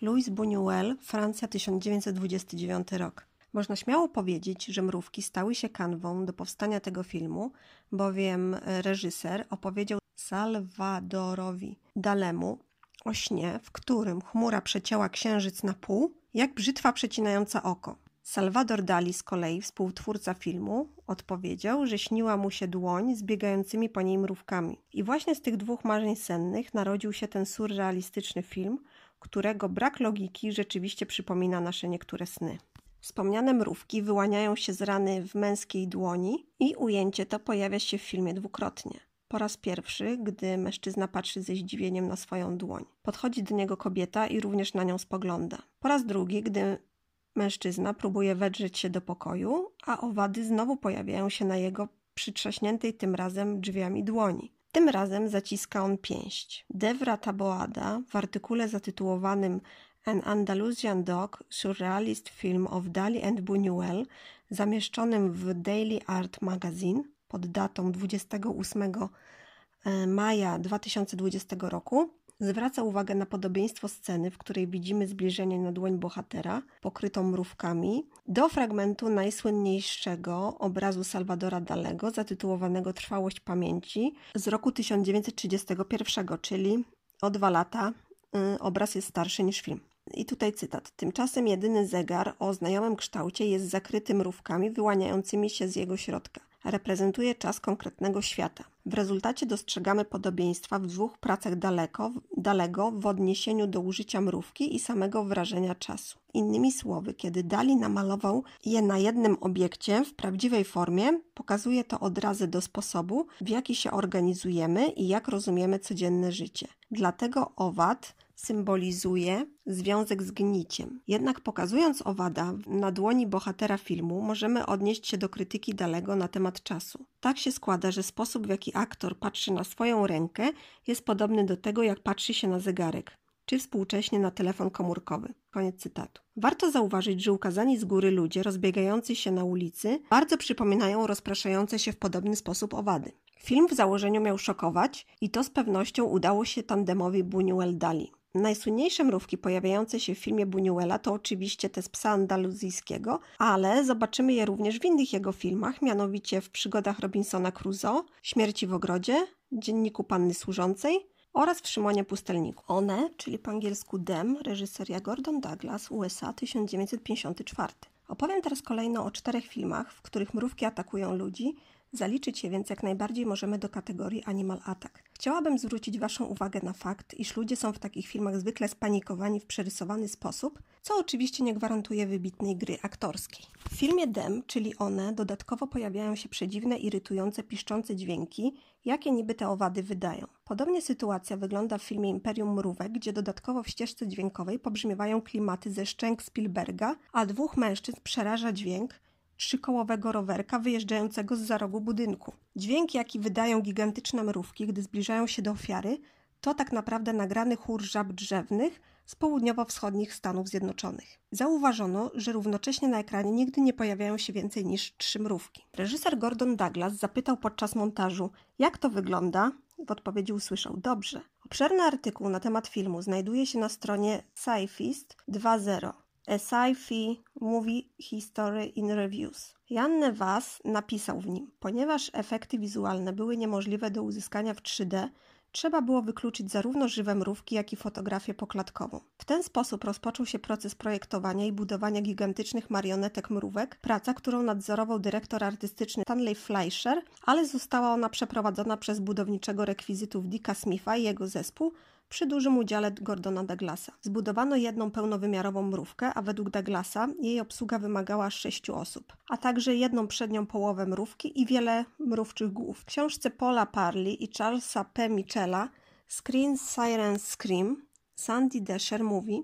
Louis Buñuel, Francja 1929 rok. Można śmiało powiedzieć, że mrówki stały się kanwą do powstania tego filmu, bowiem reżyser opowiedział Salvadorowi Dalemu o śnie, w którym chmura przecięła księżyc na pół, jak brzytwa przecinająca oko. Salvador Dali z kolei, współtwórca filmu, odpowiedział, że śniła mu się dłoń z biegającymi po niej mrówkami. I właśnie z tych dwóch marzeń sennych narodził się ten surrealistyczny film, którego brak logiki rzeczywiście przypomina nasze niektóre sny. Wspomniane mrówki wyłaniają się z rany w męskiej dłoni i ujęcie to pojawia się w filmie dwukrotnie. Po raz pierwszy, gdy mężczyzna patrzy ze zdziwieniem na swoją dłoń. Podchodzi do niego kobieta i również na nią spogląda. Po raz drugi, gdy mężczyzna próbuje wedrzeć się do pokoju, a owady znowu pojawiają się na jego przytrzaśniętej tym razem drzwiami dłoni. Tym razem zaciska on pięść. Devra Taboada w artykule zatytułowanym An Andalusian Dog Surrealist Film of Dali and Buñuel, zamieszczonym w Daily Art Magazine pod datą 28 e, maja 2020 roku, zwraca uwagę na podobieństwo sceny, w której widzimy zbliżenie na dłoń bohatera, pokrytą mrówkami, do fragmentu najsłynniejszego obrazu Salvadora Dalego, zatytułowanego Trwałość pamięci z roku 1931, czyli o dwa lata y, obraz jest starszy niż film. I tutaj cytat. Tymczasem jedyny zegar o znajomym kształcie jest zakryty mrówkami wyłaniającymi się z jego środka. Reprezentuje czas konkretnego świata. W rezultacie dostrzegamy podobieństwa w dwóch pracach daleko, dalego w odniesieniu do użycia mrówki i samego wrażenia czasu. Innymi słowy, kiedy Dali namalował je na jednym obiekcie w prawdziwej formie, pokazuje to odrazy do sposobu, w jaki się organizujemy i jak rozumiemy codzienne życie. Dlatego owad symbolizuje związek z gniciem. Jednak pokazując owada na dłoni bohatera filmu, możemy odnieść się do krytyki Dalego na temat czasu. Tak się składa, że sposób w jaki aktor patrzy na swoją rękę jest podobny do tego, jak patrzy się na zegarek, czy współcześnie na telefon komórkowy. Koniec cytatu. Warto zauważyć, że ukazani z góry ludzie rozbiegający się na ulicy bardzo przypominają rozpraszające się w podobny sposób owady. Film w założeniu miał szokować i to z pewnością udało się tandemowi Buñuel-Dali. Najsłynniejsze mrówki pojawiające się w filmie Buñuela to oczywiście te z psa andaluzyjskiego, ale zobaczymy je również w innych jego filmach, mianowicie w przygodach Robinsona Crusoe, Śmierci w ogrodzie, Dzienniku Panny Służącej oraz w Szymonie Pustelniku. One, czyli po angielsku Dem, reżyseria Gordon Douglas, USA 1954. Opowiem teraz kolejno o czterech filmach, w których mrówki atakują ludzi, Zaliczyć je więc jak najbardziej możemy do kategorii Animal Attack. Chciałabym zwrócić Waszą uwagę na fakt, iż ludzie są w takich filmach zwykle spanikowani w przerysowany sposób, co oczywiście nie gwarantuje wybitnej gry aktorskiej. W filmie Dem, czyli one, dodatkowo pojawiają się przedziwne, irytujące, piszczące dźwięki, jakie niby te owady wydają. Podobnie sytuacja wygląda w filmie Imperium Mrówek, gdzie dodatkowo w ścieżce dźwiękowej pobrzmiewają klimaty ze szczęk Spielberga, a dwóch mężczyzn przeraża dźwięk, trzykołowego rowerka wyjeżdżającego z za rogu budynku. Dźwięk, jaki wydają gigantyczne mrówki, gdy zbliżają się do ofiary, to tak naprawdę nagrany chór żab drzewnych z południowo-wschodnich Stanów Zjednoczonych. Zauważono, że równocześnie na ekranie nigdy nie pojawiają się więcej niż trzy mrówki. Reżyser Gordon Douglas zapytał podczas montażu, jak to wygląda. W odpowiedzi usłyszał: Dobrze. Obszerny artykuł na temat filmu znajduje się na stronie Sci-Fist 2.0. A Sci-Fi Movie History in Reviews. Jan Nevas napisał w nim, ponieważ efekty wizualne były niemożliwe do uzyskania w 3D, trzeba było wykluczyć zarówno żywe mrówki, jak i fotografię poklatkową. W ten sposób rozpoczął się proces projektowania i budowania gigantycznych marionetek mrówek, praca, którą nadzorował dyrektor artystyczny Stanley Fleischer, ale została ona przeprowadzona przez budowniczego rekwizytów Dicka Smitha i jego zespół, przy dużym udziale Gordona Douglasa. Zbudowano jedną pełnowymiarową mrówkę, a według Douglasa jej obsługa wymagała sześciu osób, a także jedną przednią połowę mrówki i wiele mrówczych głów. W książce Paula Parley i Charlesa P. Michela Screen Sirens Scream Sandy Desher mówi,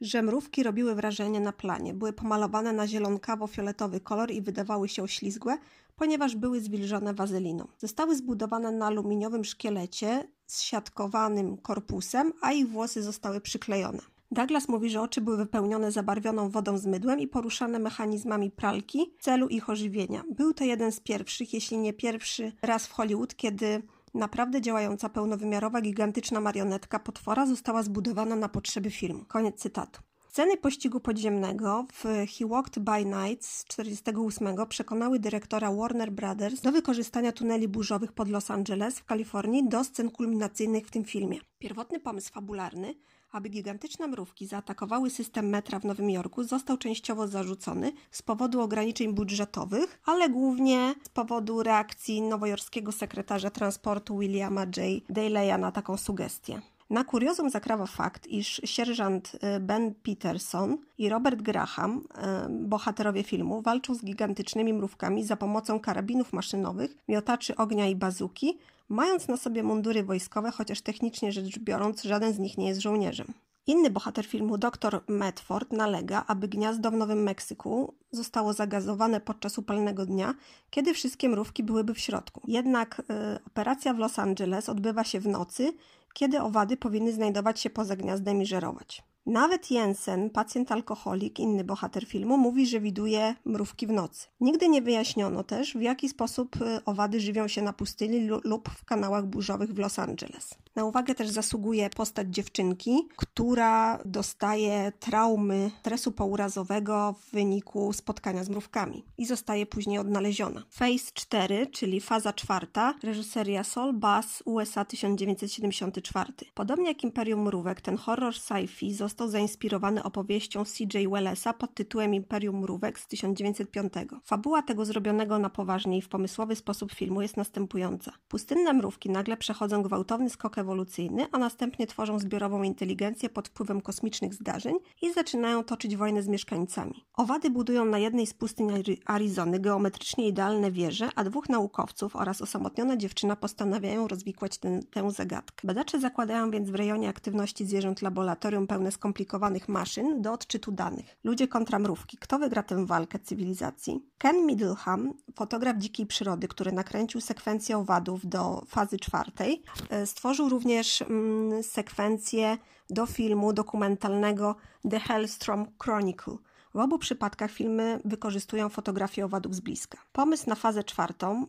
że mrówki robiły wrażenie na planie. Były pomalowane na zielonkawo-fioletowy kolor i wydawały się oślizgłe, ponieważ były zwilżone wazeliną. Zostały zbudowane na aluminiowym szkielecie z siatkowanym korpusem, a ich włosy zostały przyklejone. Douglas mówi, że oczy były wypełnione zabarwioną wodą z mydłem i poruszane mechanizmami pralki w celu ich ożywienia. Był to jeden z pierwszych, jeśli nie pierwszy raz w Hollywood, kiedy naprawdę działająca pełnowymiarowa gigantyczna marionetka potwora została zbudowana na potrzeby filmu. Koniec cytatu. Sceny pościgu podziemnego w He Walked by Night z 1948 przekonały dyrektora Warner Brothers do wykorzystania tuneli burzowych pod Los Angeles w Kalifornii do scen kulminacyjnych w tym filmie. Pierwotny pomysł fabularny aby gigantyczne mrówki zaatakowały system metra w Nowym Jorku, został częściowo zarzucony z powodu ograniczeń budżetowych, ale głównie z powodu reakcji nowojorskiego sekretarza transportu Williama J. Daleya na taką sugestię. Na kuriozum zakrawa fakt, iż sierżant y, Ben Peterson i Robert Graham, y, bohaterowie filmu, walczą z gigantycznymi mrówkami za pomocą karabinów maszynowych, miotaczy ognia i bazuki, mając na sobie mundury wojskowe, chociaż technicznie rzecz biorąc żaden z nich nie jest żołnierzem. Inny bohater filmu, dr Medford, nalega, aby gniazdo w Nowym Meksyku zostało zagazowane podczas upalnego dnia, kiedy wszystkie mrówki byłyby w środku. Jednak y, operacja w Los Angeles odbywa się w nocy, kiedy owady powinny znajdować się poza gniazdem i żerować. Nawet Jensen, pacjent alkoholik, inny bohater filmu, mówi, że widuje mrówki w nocy. Nigdy nie wyjaśniono też, w jaki sposób y, owady żywią się na pustyni lub w kanałach burzowych w Los Angeles. Na uwagę też zasługuje postać dziewczynki, która dostaje traumy stresu pourazowego w wyniku spotkania z mrówkami i zostaje później odnaleziona. Phase 4, czyli faza czwarta, reżyseria Sol Bass, USA 1974. Podobnie jak Imperium Mrówek, ten horror sci-fi został zainspirowany opowieścią C.J. Wellesa pod tytułem Imperium Mrówek z 1905. Fabuła tego zrobionego na poważnie i w pomysłowy sposób filmu jest następująca. Pustynne mrówki nagle przechodzą gwałtowny skok ewolucyjny, a następnie tworzą zbiorową inteligencję pod wpływem kosmicznych zdarzeń i zaczynają toczyć wojnę z mieszkańcami. Owady budują na jednej z pustyń Arizony geometrycznie idealne wieże, a dwóch naukowców oraz osamotniona dziewczyna postanawiają rozwikłać ten, tę zagadkę. Badacze zakładają więc w rejonie aktywności zwierząt laboratorium pełne skomplikowanych maszyn do odczytu danych. Ludzie kontra mrówki. Kto wygra tę walkę cywilizacji? Ken Middleham, fotograf dzikiej przyrody, który nakręcił sekwencję owadów do fazy czwartej, e, stworzył również mm, sekwencję do filmu dokumentalnego The Hellstrom Chronicle. W obu przypadkach filmy wykorzystują fotografię owadów z bliska. Pomysł na fazę czwartą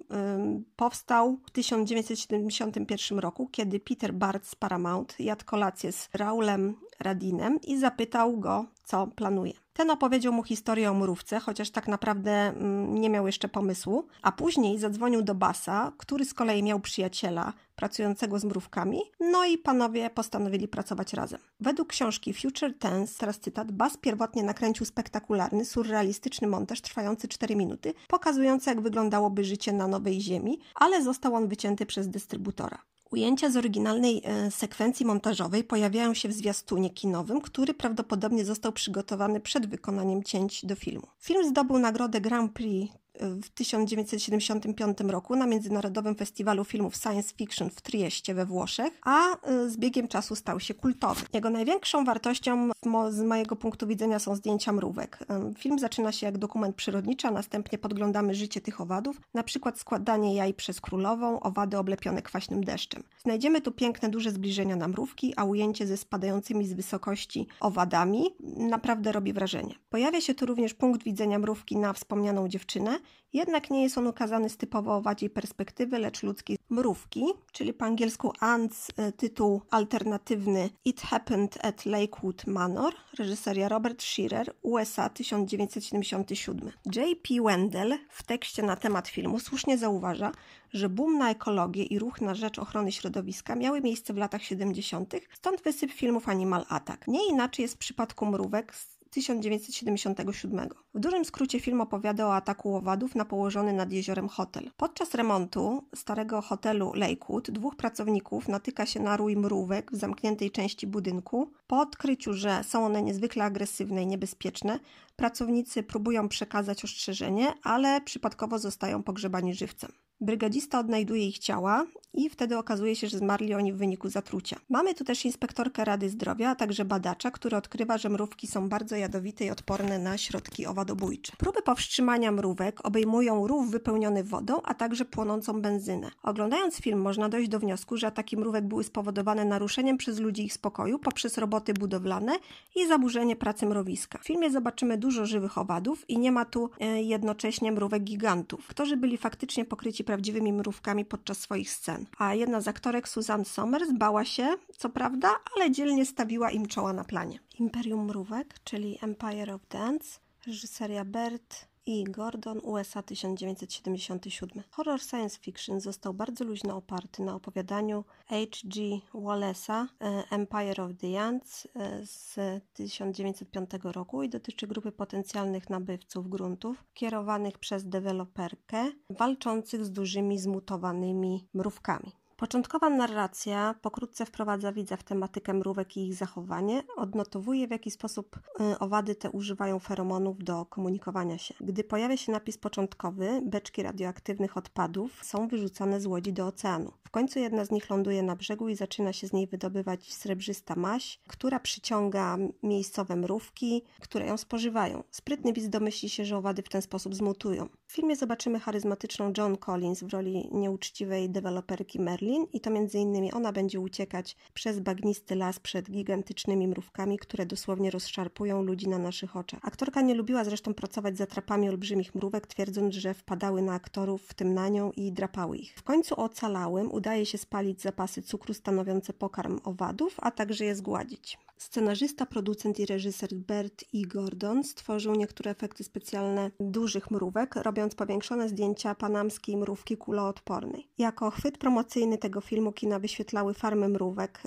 powstał w 1971 roku, kiedy Peter Bart z Paramount jadł kolację z Raulem Radinem i zapytał go, co planuje. Ten opowiedział mu historię o mrówce, chociaż tak naprawdę mm, nie miał jeszcze pomysłu, a później zadzwonił do Basa, który z kolei miał przyjaciela pracującego z mrówkami, no i panowie postanowili pracować razem. Według książki Future Tense, teraz cytat, Bas pierwotnie nakręcił spektakularny, surrealistyczny montaż trwający 4 minuty, pokazujący jak wyglądałoby życie na Nowej Ziemi, ale został on wycięty przez dystrybutora. Ujęcia z oryginalnej e, sekwencji montażowej pojawiają się w zwiastunie kinowym, który prawdopodobnie został przygotowany przed wykonaniem cięć do filmu. Film zdobył nagrodę Grand Prix w 1975 roku na Międzynarodowym Festiwalu Filmów Science Fiction w Trieście we Włoszech, a y, z biegiem czasu stał się kultowy. Jego największą wartością z mojego punktu widzenia są zdjęcia mrówek. Film zaczyna się jak dokument przyrodniczy, a następnie podglądamy życie tych owadów, na przykład składanie jaj przez królową, owady oblepione kwaśnym deszczem. Znajdziemy tu piękne, duże zbliżenia na mrówki, a ujęcie ze spadającymi z wysokości owadami naprawdę robi wrażenie. Pojawia się tu również punkt widzenia mrówki na wspomnianą dziewczynę, jednak nie jest on ukazany z typowo owadziej perspektywy, lecz ludzkiej mrówki, czyli po angielsku Ants, e, tytuł alternatywny It Happened at Lakewood Manor, reżyseria Robert Shearer, USA 1977. J.P. Wendell w tekście na temat filmu słusznie zauważa, że boom na ekologię i ruch na rzecz ochrony środowiska miały miejsce w latach 70., stąd wysyp filmów Animal Attack. Nie inaczej jest w przypadku mrówek 1977. W dużym skrócie film opowiada o ataku owadów na położony nad jeziorem hotel. Podczas remontu starego hotelu Lakewood dwóch pracowników natyka się na rój mrówek w zamkniętej części budynku. Po odkryciu, że są one niezwykle agresywne i niebezpieczne, pracownicy próbują przekazać ostrzeżenie, ale przypadkowo zostają pogrzebani żywcem. Brygadzista odnajduje ich ciała i wtedy okazuje się, że zmarli oni w wyniku zatrucia. Mamy tu też inspektorkę Rady Zdrowia, a także badacza, który odkrywa, że mrówki są bardzo jadowite i odporne na środki owadobójcze. Próby powstrzymania mrówek obejmują rów wypełniony wodą, a także płonącą benzynę. Oglądając film można dojść do wniosku, że ataki mrówek były spowodowane naruszeniem przez ludzi ich spokoju poprzez roboty budowlane i zaburzenie pracy mrowiska. W filmie zobaczymy dużo żywych owadów i nie ma tu e, jednocześnie mrówek gigantów. Którzy byli faktycznie pokryci prawdziwymi mrówkami podczas swoich scen. A jedna z aktorek, Susan Somers, bała się, co prawda, ale dzielnie stawiła im czoła na planie. Imperium Mrówek, czyli Empire of Dance, reżyseria Bert i Gordon, USA 1977. Horror science fiction został bardzo luźno oparty na opowiadaniu H.G. Wallace'a e, Empire of the Ants e, z 1905 roku i dotyczy grupy potencjalnych nabywców gruntów kierowanych przez deweloperkę walczących z dużymi zmutowanymi mrówkami. Początkowa narracja pokrótce wprowadza widza w tematykę mrówek i ich zachowanie, odnotowuje w jaki sposób y, owady te używają feromonów do komunikowania się. Gdy pojawia się napis początkowy, beczki radioaktywnych odpadów są wyrzucane z łodzi do oceanu. W końcu jedna z nich ląduje na brzegu i zaczyna się z niej wydobywać srebrzysta maś, która przyciąga miejscowe mrówki, które ją spożywają. Sprytny widz domyśli się, że owady w ten sposób zmutują. W filmie zobaczymy charyzmatyczną John Collins w roli nieuczciwej deweloperki Merlin i to między innymi ona będzie uciekać przez bagnisty las przed gigantycznymi mrówkami, które dosłownie rozszarpują ludzi na naszych oczach. Aktorka nie lubiła zresztą pracować za trapami olbrzymich mrówek, twierdząc, że wpadały na aktorów, w tym na nią i drapały ich. W końcu ocalałym udaje się spalić zapasy cukru stanowiące pokarm owadów, a także je zgładzić. Scenarzysta, producent i reżyser Bert E. Gordon stworzył niektóre efekty specjalne dużych mrówek, robiąc powiększone zdjęcia panamskiej mrówki kuloodpornej. Jako chwyt promocyjny tego filmu kina wyświetlały farmy mrówek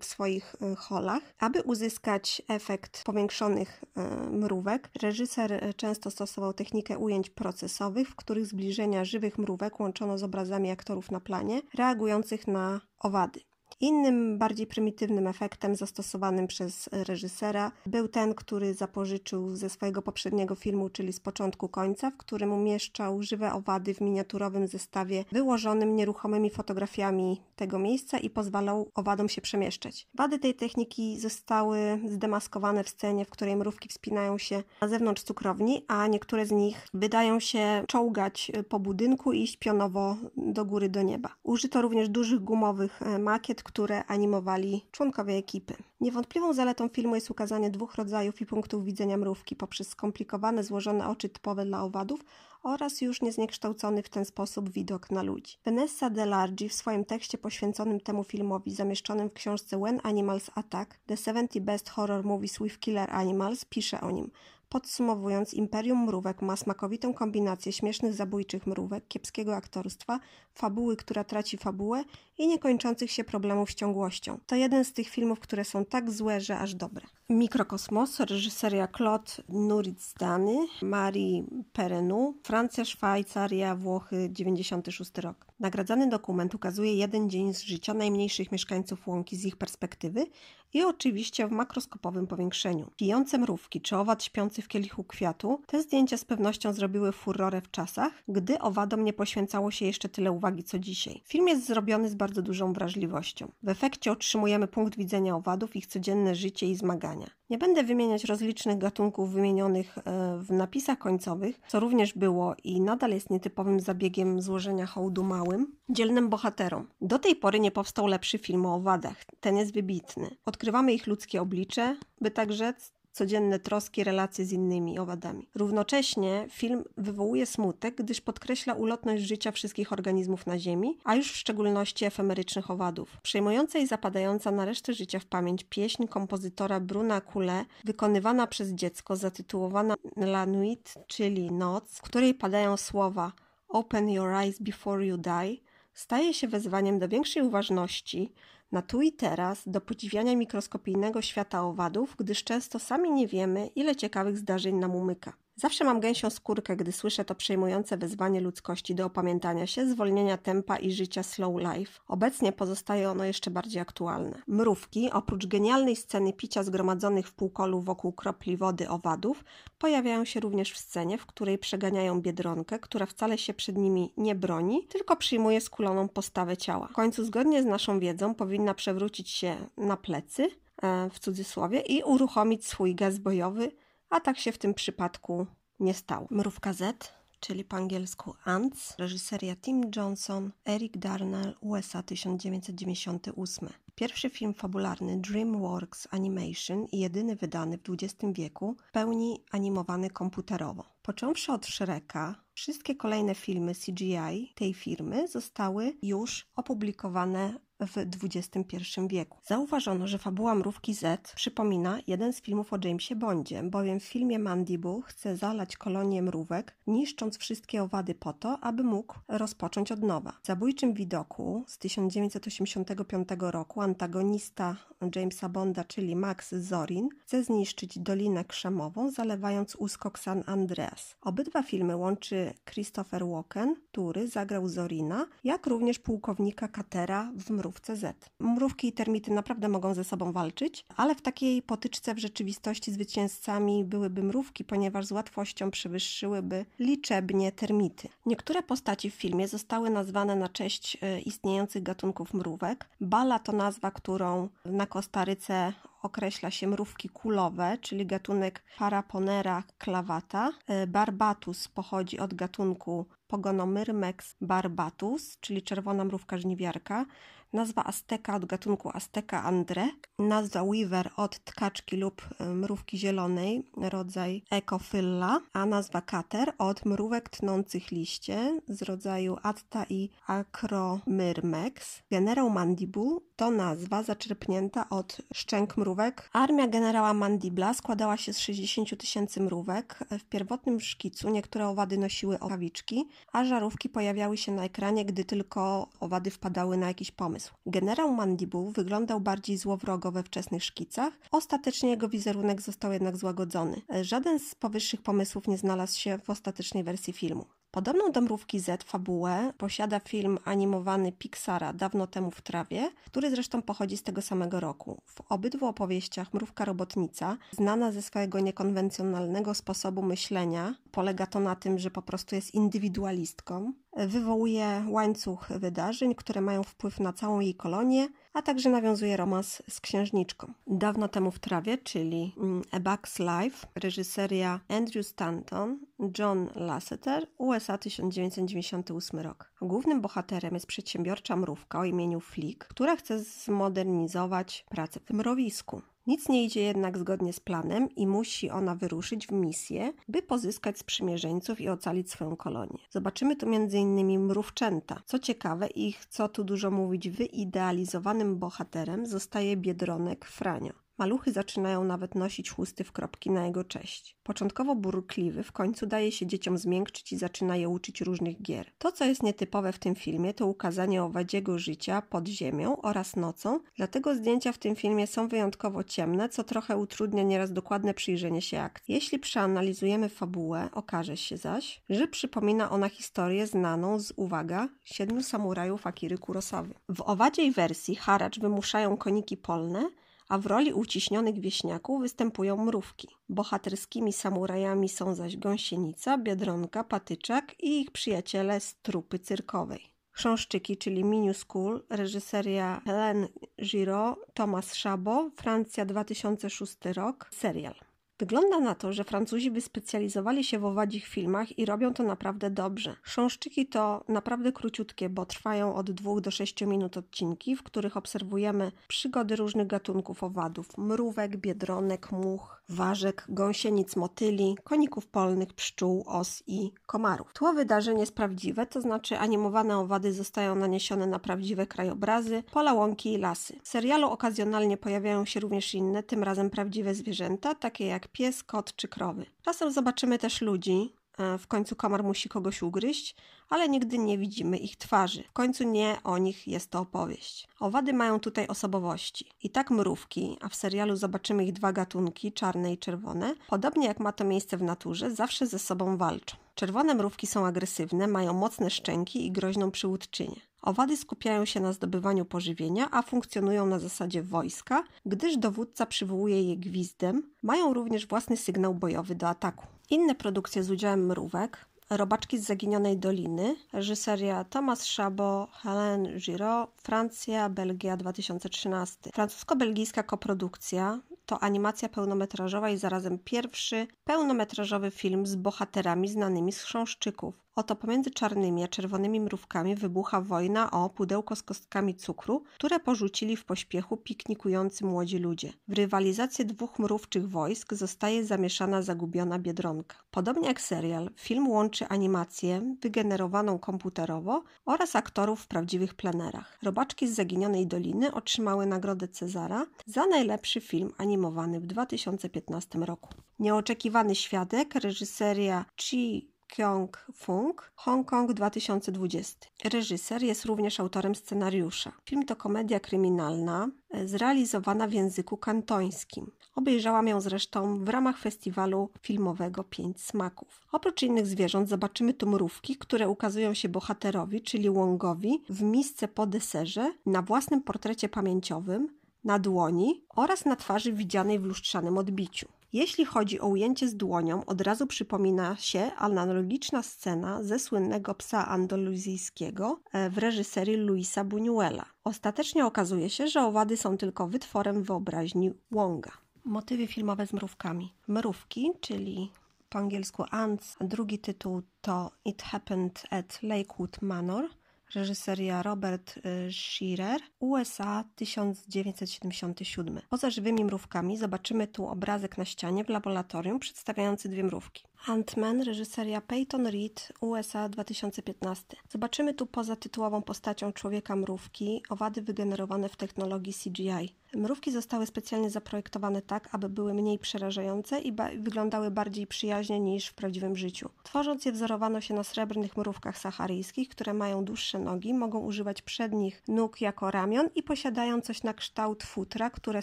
w swoich e, holach. Aby uzyskać efekt powiększonych e, mrówek, reżyser e, często stosował technikę ujęć procesowych, w których zbliżenia żywych mrówek łączono z obrazami aktorów na planie, reagujących na owady. Innym, bardziej prymitywnym efektem zastosowanym przez reżysera był ten, który zapożyczył ze swojego poprzedniego filmu, czyli z początku końca, w którym umieszczał żywe owady w miniaturowym zestawie wyłożonym nieruchomymi fotografiami tego miejsca i pozwalał owadom się przemieszczać. Wady tej techniki zostały zdemaskowane w scenie, w której mrówki wspinają się na zewnątrz cukrowni, a niektóre z nich wydają się czołgać po budynku i iść pionowo do góry do nieba. Użyto również dużych gumowych makiet, które animowali członkowie ekipy. Niewątpliwą zaletą filmu jest ukazanie dwóch rodzajów i punktów widzenia mrówki poprzez skomplikowane, złożone oczy typowe dla owadów oraz już niezniekształcony w ten sposób widok na ludzi. Vanessa Delargy w swoim tekście poświęconym temu filmowi zamieszczonym w książce When Animals Attack – The 70 Best Horror Movies with Killer Animals pisze o nim – Podsumowując, Imperium Mrówek ma smakowitą kombinację śmiesznych zabójczych mrówek, kiepskiego aktorstwa, fabuły, która traci fabułę i niekończących się problemów z ciągłością. To jeden z tych filmów, które są tak złe, że aż dobre. Mikrokosmos, reżyseria Claude Nurizdany, Marie Perenu, Francja, Szwajcaria, Włochy, 96 rok. Nagradzany dokument ukazuje jeden dzień z życia najmniejszych mieszkańców łąki z ich perspektywy i oczywiście w makroskopowym powiększeniu. Pijące mrówki czy owad śpiący w kielichu kwiatu, te zdjęcia z pewnością zrobiły furorę w czasach, gdy owadom nie poświęcało się jeszcze tyle uwagi co dzisiaj. Film jest zrobiony z bardzo dużą wrażliwością. W efekcie otrzymujemy punkt widzenia owadów, ich codzienne życie i zmagania. Nie będę wymieniać rozlicznych gatunków wymienionych e, w napisach końcowych, co również było i nadal jest nietypowym zabiegiem złożenia hołdu małym, dzielnym bohaterom. Do tej pory nie powstał lepszy film o owadach. Ten jest wybitny. Odkrywamy ich ludzkie oblicze, by tak rzec, codzienne troski, relacje z innymi owadami. Równocześnie film wywołuje smutek, gdyż podkreśla ulotność życia wszystkich organizmów na Ziemi, a już w szczególności efemerycznych owadów. Przejmująca i zapadająca na resztę życia w pamięć pieśń kompozytora Bruna Kule, wykonywana przez dziecko, zatytułowana La Nuit, czyli Noc, w której padają słowa Open your eyes before you die, staje się wezwaniem do większej uważności, na tu i teraz do podziwiania mikroskopijnego świata owadów, gdyż często sami nie wiemy, ile ciekawych zdarzeń nam umyka. Zawsze mam gęsią skórkę, gdy słyszę to przejmujące wezwanie ludzkości do opamiętania się, zwolnienia tempa i życia slow life. Obecnie pozostaje ono jeszcze bardziej aktualne. Mrówki, oprócz genialnej sceny picia zgromadzonych w półkolu wokół kropli wody owadów, pojawiają się również w scenie, w której przeganiają biedronkę, która wcale się przed nimi nie broni, tylko przyjmuje skuloną postawę ciała. W końcu, zgodnie z naszą wiedzą, powinna przewrócić się na plecy, e, w cudzysłowie, i uruchomić swój gaz bojowy, a tak się w tym przypadku nie stało. Mrówka Z, czyli po angielsku Ants, reżyseria Tim Johnson, Eric Darnell, USA 1998. Pierwszy film fabularny DreamWorks Animation i jedyny wydany w XX wieku, w pełni animowany komputerowo. Począwszy od Shreka, wszystkie kolejne filmy CGI tej firmy zostały już opublikowane w XXI wieku. Zauważono, że fabuła Mrówki Z przypomina jeden z filmów o Jamesie Bondzie, bowiem w filmie Mandible chce zalać kolonię mrówek, niszcząc wszystkie owady po to, aby mógł rozpocząć od nowa. W zabójczym widoku z 1985 roku antagonista Jamesa Bonda, czyli Max Zorin, chce zniszczyć Dolinę Krzemową, zalewając uskok San Andreas. Obydwa filmy łączy Christopher Walken, który zagrał Zorina, jak również pułkownika Katera w Mrówce mrówce Z. Mrówki i termity naprawdę mogą ze sobą walczyć, ale w takiej potyczce w rzeczywistości zwycięzcami byłyby mrówki, ponieważ z łatwością przewyższyłyby liczebnie termity. Niektóre postaci w filmie zostały nazwane na cześć e, istniejących gatunków mrówek. Bala to nazwa, którą na Kostaryce określa się mrówki kulowe, czyli gatunek Paraponera clavata. E, barbatus pochodzi od gatunku Pogonomyrmex barbatus, czyli czerwona mrówka żniwiarka. Nazwa Azteka od gatunku Azteka andre. Nazwa Weaver od tkaczki lub mrówki zielonej, rodzaj Ecophylla. A nazwa Kater od mrówek tnących liście z rodzaju Atta i Acromyrmex. Generał Mandibul to nazwa zaczerpnięta od szczęk mrówek. Armia generała Mandibla składała się z 60 tysięcy mrówek. W pierwotnym szkicu niektóre owady nosiły okawiczki, a żarówki pojawiały się na ekranie, gdy tylko owady wpadały na jakiś pomysł. Generał Mandibuł wyglądał bardziej złowrogo we wczesnych szkicach, ostatecznie jego wizerunek został jednak złagodzony. Żaden z powyższych pomysłów nie znalazł się w ostatecznej wersji filmu. Podobną do Mrówki Z fabułę posiada film animowany Pixara Dawno temu w trawie, który zresztą pochodzi z tego samego roku. W obydwu opowieściach Mrówka Robotnica, znana ze swojego niekonwencjonalnego sposobu myślenia, polega to na tym, że po prostu jest indywidualistką, wywołuje łańcuch wydarzeń, które mają wpływ na całą jej kolonię, a także nawiązuje romans z księżniczką. Dawno temu w trawie, czyli mm, A Bug's Life, reżyseria Andrew Stanton, John Lasseter, USA 1998 rok. Głównym bohaterem jest przedsiębiorcza mrówka o imieniu Flick, która chce zmodernizować pracę w mrowisku. Nic nie idzie jednak zgodnie z planem i musi ona wyruszyć w misję, by pozyskać sprzymierzeńców i ocalić swoją kolonię. Zobaczymy tu m.in. mrówczęta. Co ciekawe, ich, co tu dużo mówić, wyidealizowanym bohaterem zostaje Biedronek Franio. Maluchy zaczynają nawet nosić chusty w kropki na jego cześć. Początkowo burkliwy, w końcu daje się dzieciom zmiękczyć i zaczyna je uczyć różnych gier. To, co jest nietypowe w tym filmie, to ukazanie owadziego życia pod ziemią oraz nocą, dlatego zdjęcia w tym filmie są wyjątkowo ciemne, co trochę utrudnia nieraz dokładne przyjrzenie się akcji. Jeśli przeanalizujemy fabułę, okaże się zaś, że przypomina ona historię znaną z, uwaga, siedmiu samurajów Akiry Kurosawy. W owadziej wersji haracz wymuszają koniki polne, a w roli uciśnionych wieśniaków występują mrówki. Bohaterskimi samurajami są zaś gąsienica, biedronka, patyczak i ich przyjaciele z trupy cyrkowej. Chrząszczyki, czyli Minuscule, reżyseria Hélène Giraud, Thomas Chabot, Francja 2006 rok, serial. Wygląda na to, że Francuzi wyspecjalizowali się w owadzich filmach i robią to naprawdę dobrze. Chrząszczyki to naprawdę króciutkie, bo trwają od 2 do 6 minut odcinki, w których obserwujemy przygody różnych gatunków owadów: mrówek, biedronek, much, ważek, gąsienic, motyli, koników polnych, pszczół, os i komarów. Tło wydarzeń jest prawdziwe, to znaczy animowane owady zostają naniesione na prawdziwe krajobrazy, pola, łąki i lasy. W serialu okazjonalnie pojawiają się również inne, tym razem prawdziwe zwierzęta, takie jak pies, kot czy krowy. Czasem zobaczymy też ludzi, w końcu komar musi kogoś ugryźć, ale nigdy nie widzimy ich twarzy. W końcu nie o nich jest to opowieść. Owady mają tutaj osobowości. I tak mrówki, a w serialu zobaczymy ich dwa gatunki, czarne i czerwone, podobnie jak ma to miejsce w naturze, zawsze ze sobą walczą. Czerwone mrówki są agresywne, mają mocne szczęki i groźną przyłódczynię. Owady skupiają się na zdobywaniu pożywienia, a funkcjonują na zasadzie wojska, gdyż dowódca przywołuje je gwizdem. Mają również własny sygnał bojowy do ataku. Inne produkcje z udziałem mrówek Robaczki z Zaginionej Doliny, reżyseria Thomas Chabot, Hélène Giraud, Francja, Belgia 2013. Francusko-belgijska koprodukcja to animacja pełnometrażowa i zarazem pierwszy pełnometrażowy film z bohaterami znanymi z chrząszczyków. Oto pomiędzy czarnymi a czerwonymi mrówkami wybucha wojna o pudełko z kostkami cukru, które porzucili w pośpiechu piknikujący młodzi ludzie. W rywalizację dwóch mrówczych wojsk zostaje zamieszana zagubiona biedronka. Podobnie jak serial, film łączy animację wygenerowaną komputerowo oraz aktorów w prawdziwych plenerach. Robaczki z Zaginionej Doliny otrzymały nagrodę Cezara za najlepszy film animowany w 2015 roku. Nieoczekiwany świadek, reżyseria Chi Kyung-fung, Hongkong 2020. Reżyser jest również autorem scenariusza. Film to komedia kryminalna e, zrealizowana w języku kantońskim. Obejrzałam ją zresztą w ramach festiwalu filmowego Pięć Smaków. Oprócz innych zwierząt zobaczymy tu mrówki, które ukazują się bohaterowi, czyli Wongowi, w misce po deserze, na własnym portrecie pamięciowym, na dłoni oraz na twarzy widzianej w lustrzanym odbiciu. Jeśli chodzi o ujęcie z dłonią, od razu przypomina się analogiczna scena ze słynnego psa andaluzyjskiego e, w reżyserii Luisa Buñuela. Ostatecznie okazuje się, że owady są tylko wytworem wyobraźni Wonga. Motywy filmowe z mrówkami. Mrówki, czyli po angielsku ants, drugi tytuł to It Happened at Lakewood Manor, reżyseria Robert y, Shearer, USA 1977. Poza żywymi mrówkami zobaczymy tu obrazek na ścianie w laboratorium przedstawiający dwie mrówki. Ant-Man, reżyseria Peyton Reed, USA 2015. Zobaczymy tu poza tytułową postacią człowieka mrówki owady wygenerowane w technologii CGI. Mrówki zostały specjalnie zaprojektowane tak, aby były mniej przerażające i wyglądały bardziej przyjaźnie niż w prawdziwym życiu. Tworząc je wzorowano się na srebrnych mrówkach saharyjskich, które mają dłuższe nogi, mogą używać przednich nóg jako ramion i posiadają coś na kształt futra, które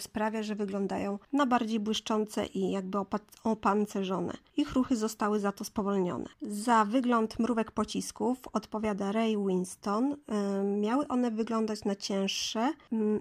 sprawia, że wyglądają na bardziej błyszczące i jakby opancerzone. Ich ruchy zostały za to spowolnione. Za wygląd mrówek pocisków odpowiada Ray Winston. Miały one wyglądać na cięższe,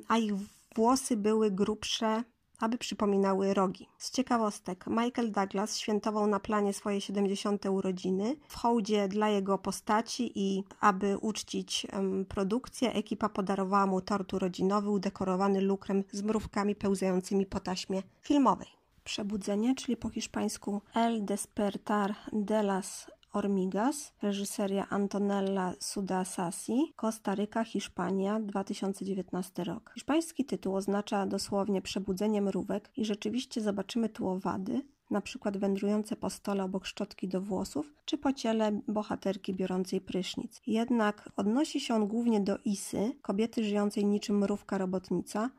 a ich włosy były grubsze, aby przypominały rogi. Z ciekawostek, Michael Douglas świętował na planie swoje 70. urodziny. W hołdzie dla jego postaci i aby uczcić produkcję, ekipa podarowała mu tort urodzinowy udekorowany lukrem z mrówkami pełzającymi po taśmie filmowej. Przebudzenie, czyli po hiszpańsku El despertar de las Hormigas, reżyseria Antonella Sudasasi, Kostaryka, Hiszpania, 2019 rok. Hiszpański tytuł oznacza dosłownie przebudzenie mrówek i rzeczywiście zobaczymy tu owady, na przykład wędrujące po stole obok szczotki do włosów, czy po ciele bohaterki biorącej prysznic. Jednak odnosi się on głównie do Isy, kobiety żyjącej niczym mrówka robotnica,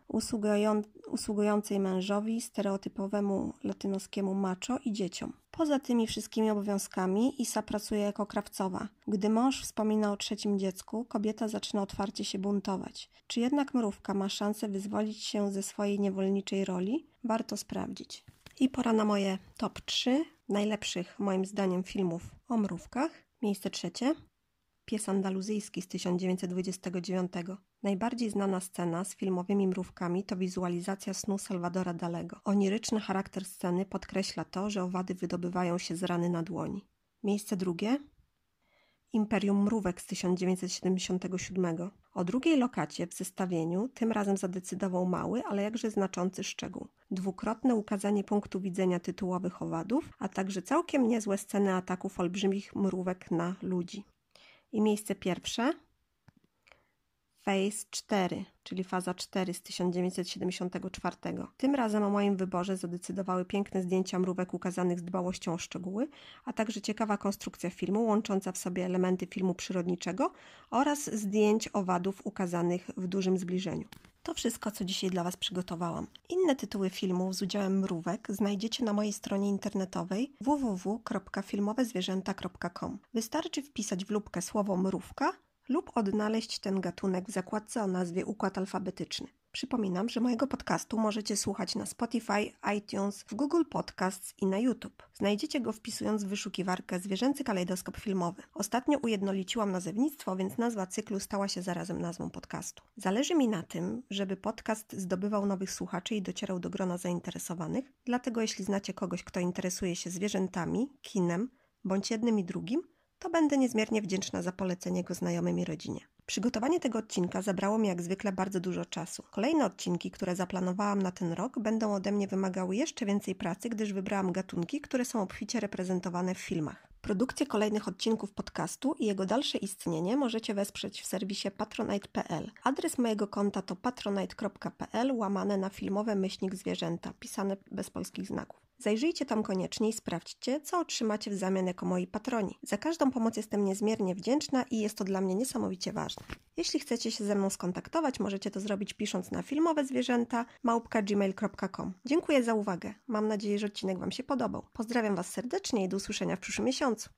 usługującej mężowi, stereotypowemu latynoskiemu macho i dzieciom. Poza tymi wszystkimi obowiązkami Isa pracuje jako krawcowa. Gdy mąż wspomina o trzecim dziecku, kobieta zaczyna otwarcie się buntować. Czy jednak mrówka ma szansę wyzwolić się ze swojej niewolniczej roli? Warto sprawdzić. I pora na moje top 3 najlepszych, moim zdaniem, filmów o mrówkach. Miejsce trzecie. Pies andaluzyjski z 1929. Najbardziej znana scena z filmowymi mrówkami to wizualizacja snu Salvadora Dalego. Oniryczny charakter sceny podkreśla to, że owady wydobywają się z rany na dłoni. Miejsce drugie. Imperium Mrówek z 1977. O drugiej lokacie w zestawieniu tym razem zadecydował mały, ale jakże znaczący szczegół. Dwukrotne ukazanie punktu widzenia tytułowych owadów, a także całkiem niezłe sceny ataków olbrzymich mrówek na ludzi. I miejsce pierwsze Phase 4, czyli faza 4 z 1974. Tym razem o moim wyborze zadecydowały piękne zdjęcia mrówek ukazanych z dbałością o szczegóły, a także ciekawa konstrukcja filmu łącząca w sobie elementy filmu przyrodniczego oraz zdjęć owadów ukazanych w dużym zbliżeniu. To wszystko, co dzisiaj dla Was przygotowałam. Inne tytuły filmów z udziałem mrówek znajdziecie na mojej stronie internetowej www.filmowezwierzęta.com. Wystarczy wpisać w lubkę słowo mrówka lub odnaleźć ten gatunek w zakładce o nazwie Układ Alfabetyczny. Przypominam, że mojego podcastu możecie słuchać na Spotify, iTunes, w Google Podcasts i na YouTube. Znajdziecie go wpisując w wyszukiwarkę Zwierzęcy Kalejdoskop Filmowy. Ostatnio ujednoliciłam nazewnictwo, więc nazwa cyklu stała się zarazem nazwą podcastu. Zależy mi na tym, żeby podcast zdobywał nowych słuchaczy i docierał do grona zainteresowanych, dlatego jeśli znacie kogoś, kto interesuje się zwierzętami, kinem, bądź jednym i drugim, to będę niezmiernie wdzięczna za polecenie go znajomym i rodzinie. Przygotowanie tego odcinka zabrało mi jak zwykle bardzo dużo czasu. Kolejne odcinki, które zaplanowałam na ten rok, będą ode mnie wymagały jeszcze więcej pracy, gdyż wybrałam gatunki, które są obficie reprezentowane w filmach. Produkcję kolejnych odcinków podcastu i jego dalsze istnienie możecie wesprzeć w serwisie patronite.pl. Adres mojego konta to patronite.pl łamane na filmowe myślnik zwierzęta, pisane bez polskich znaków. Zajrzyjcie tam koniecznie i sprawdźcie, co otrzymacie w zamian jako moi patroni. Za każdą pomoc jestem niezmiernie wdzięczna i jest to dla mnie niesamowicie ważne. Jeśli chcecie się ze mną skontaktować, możecie to zrobić pisząc na filmowe zwierzęta małpka.gmail.com. Dziękuję za uwagę. Mam nadzieję, że odcinek Wam się podobał. Pozdrawiam Was serdecznie i do usłyszenia w przyszłym miesiącu.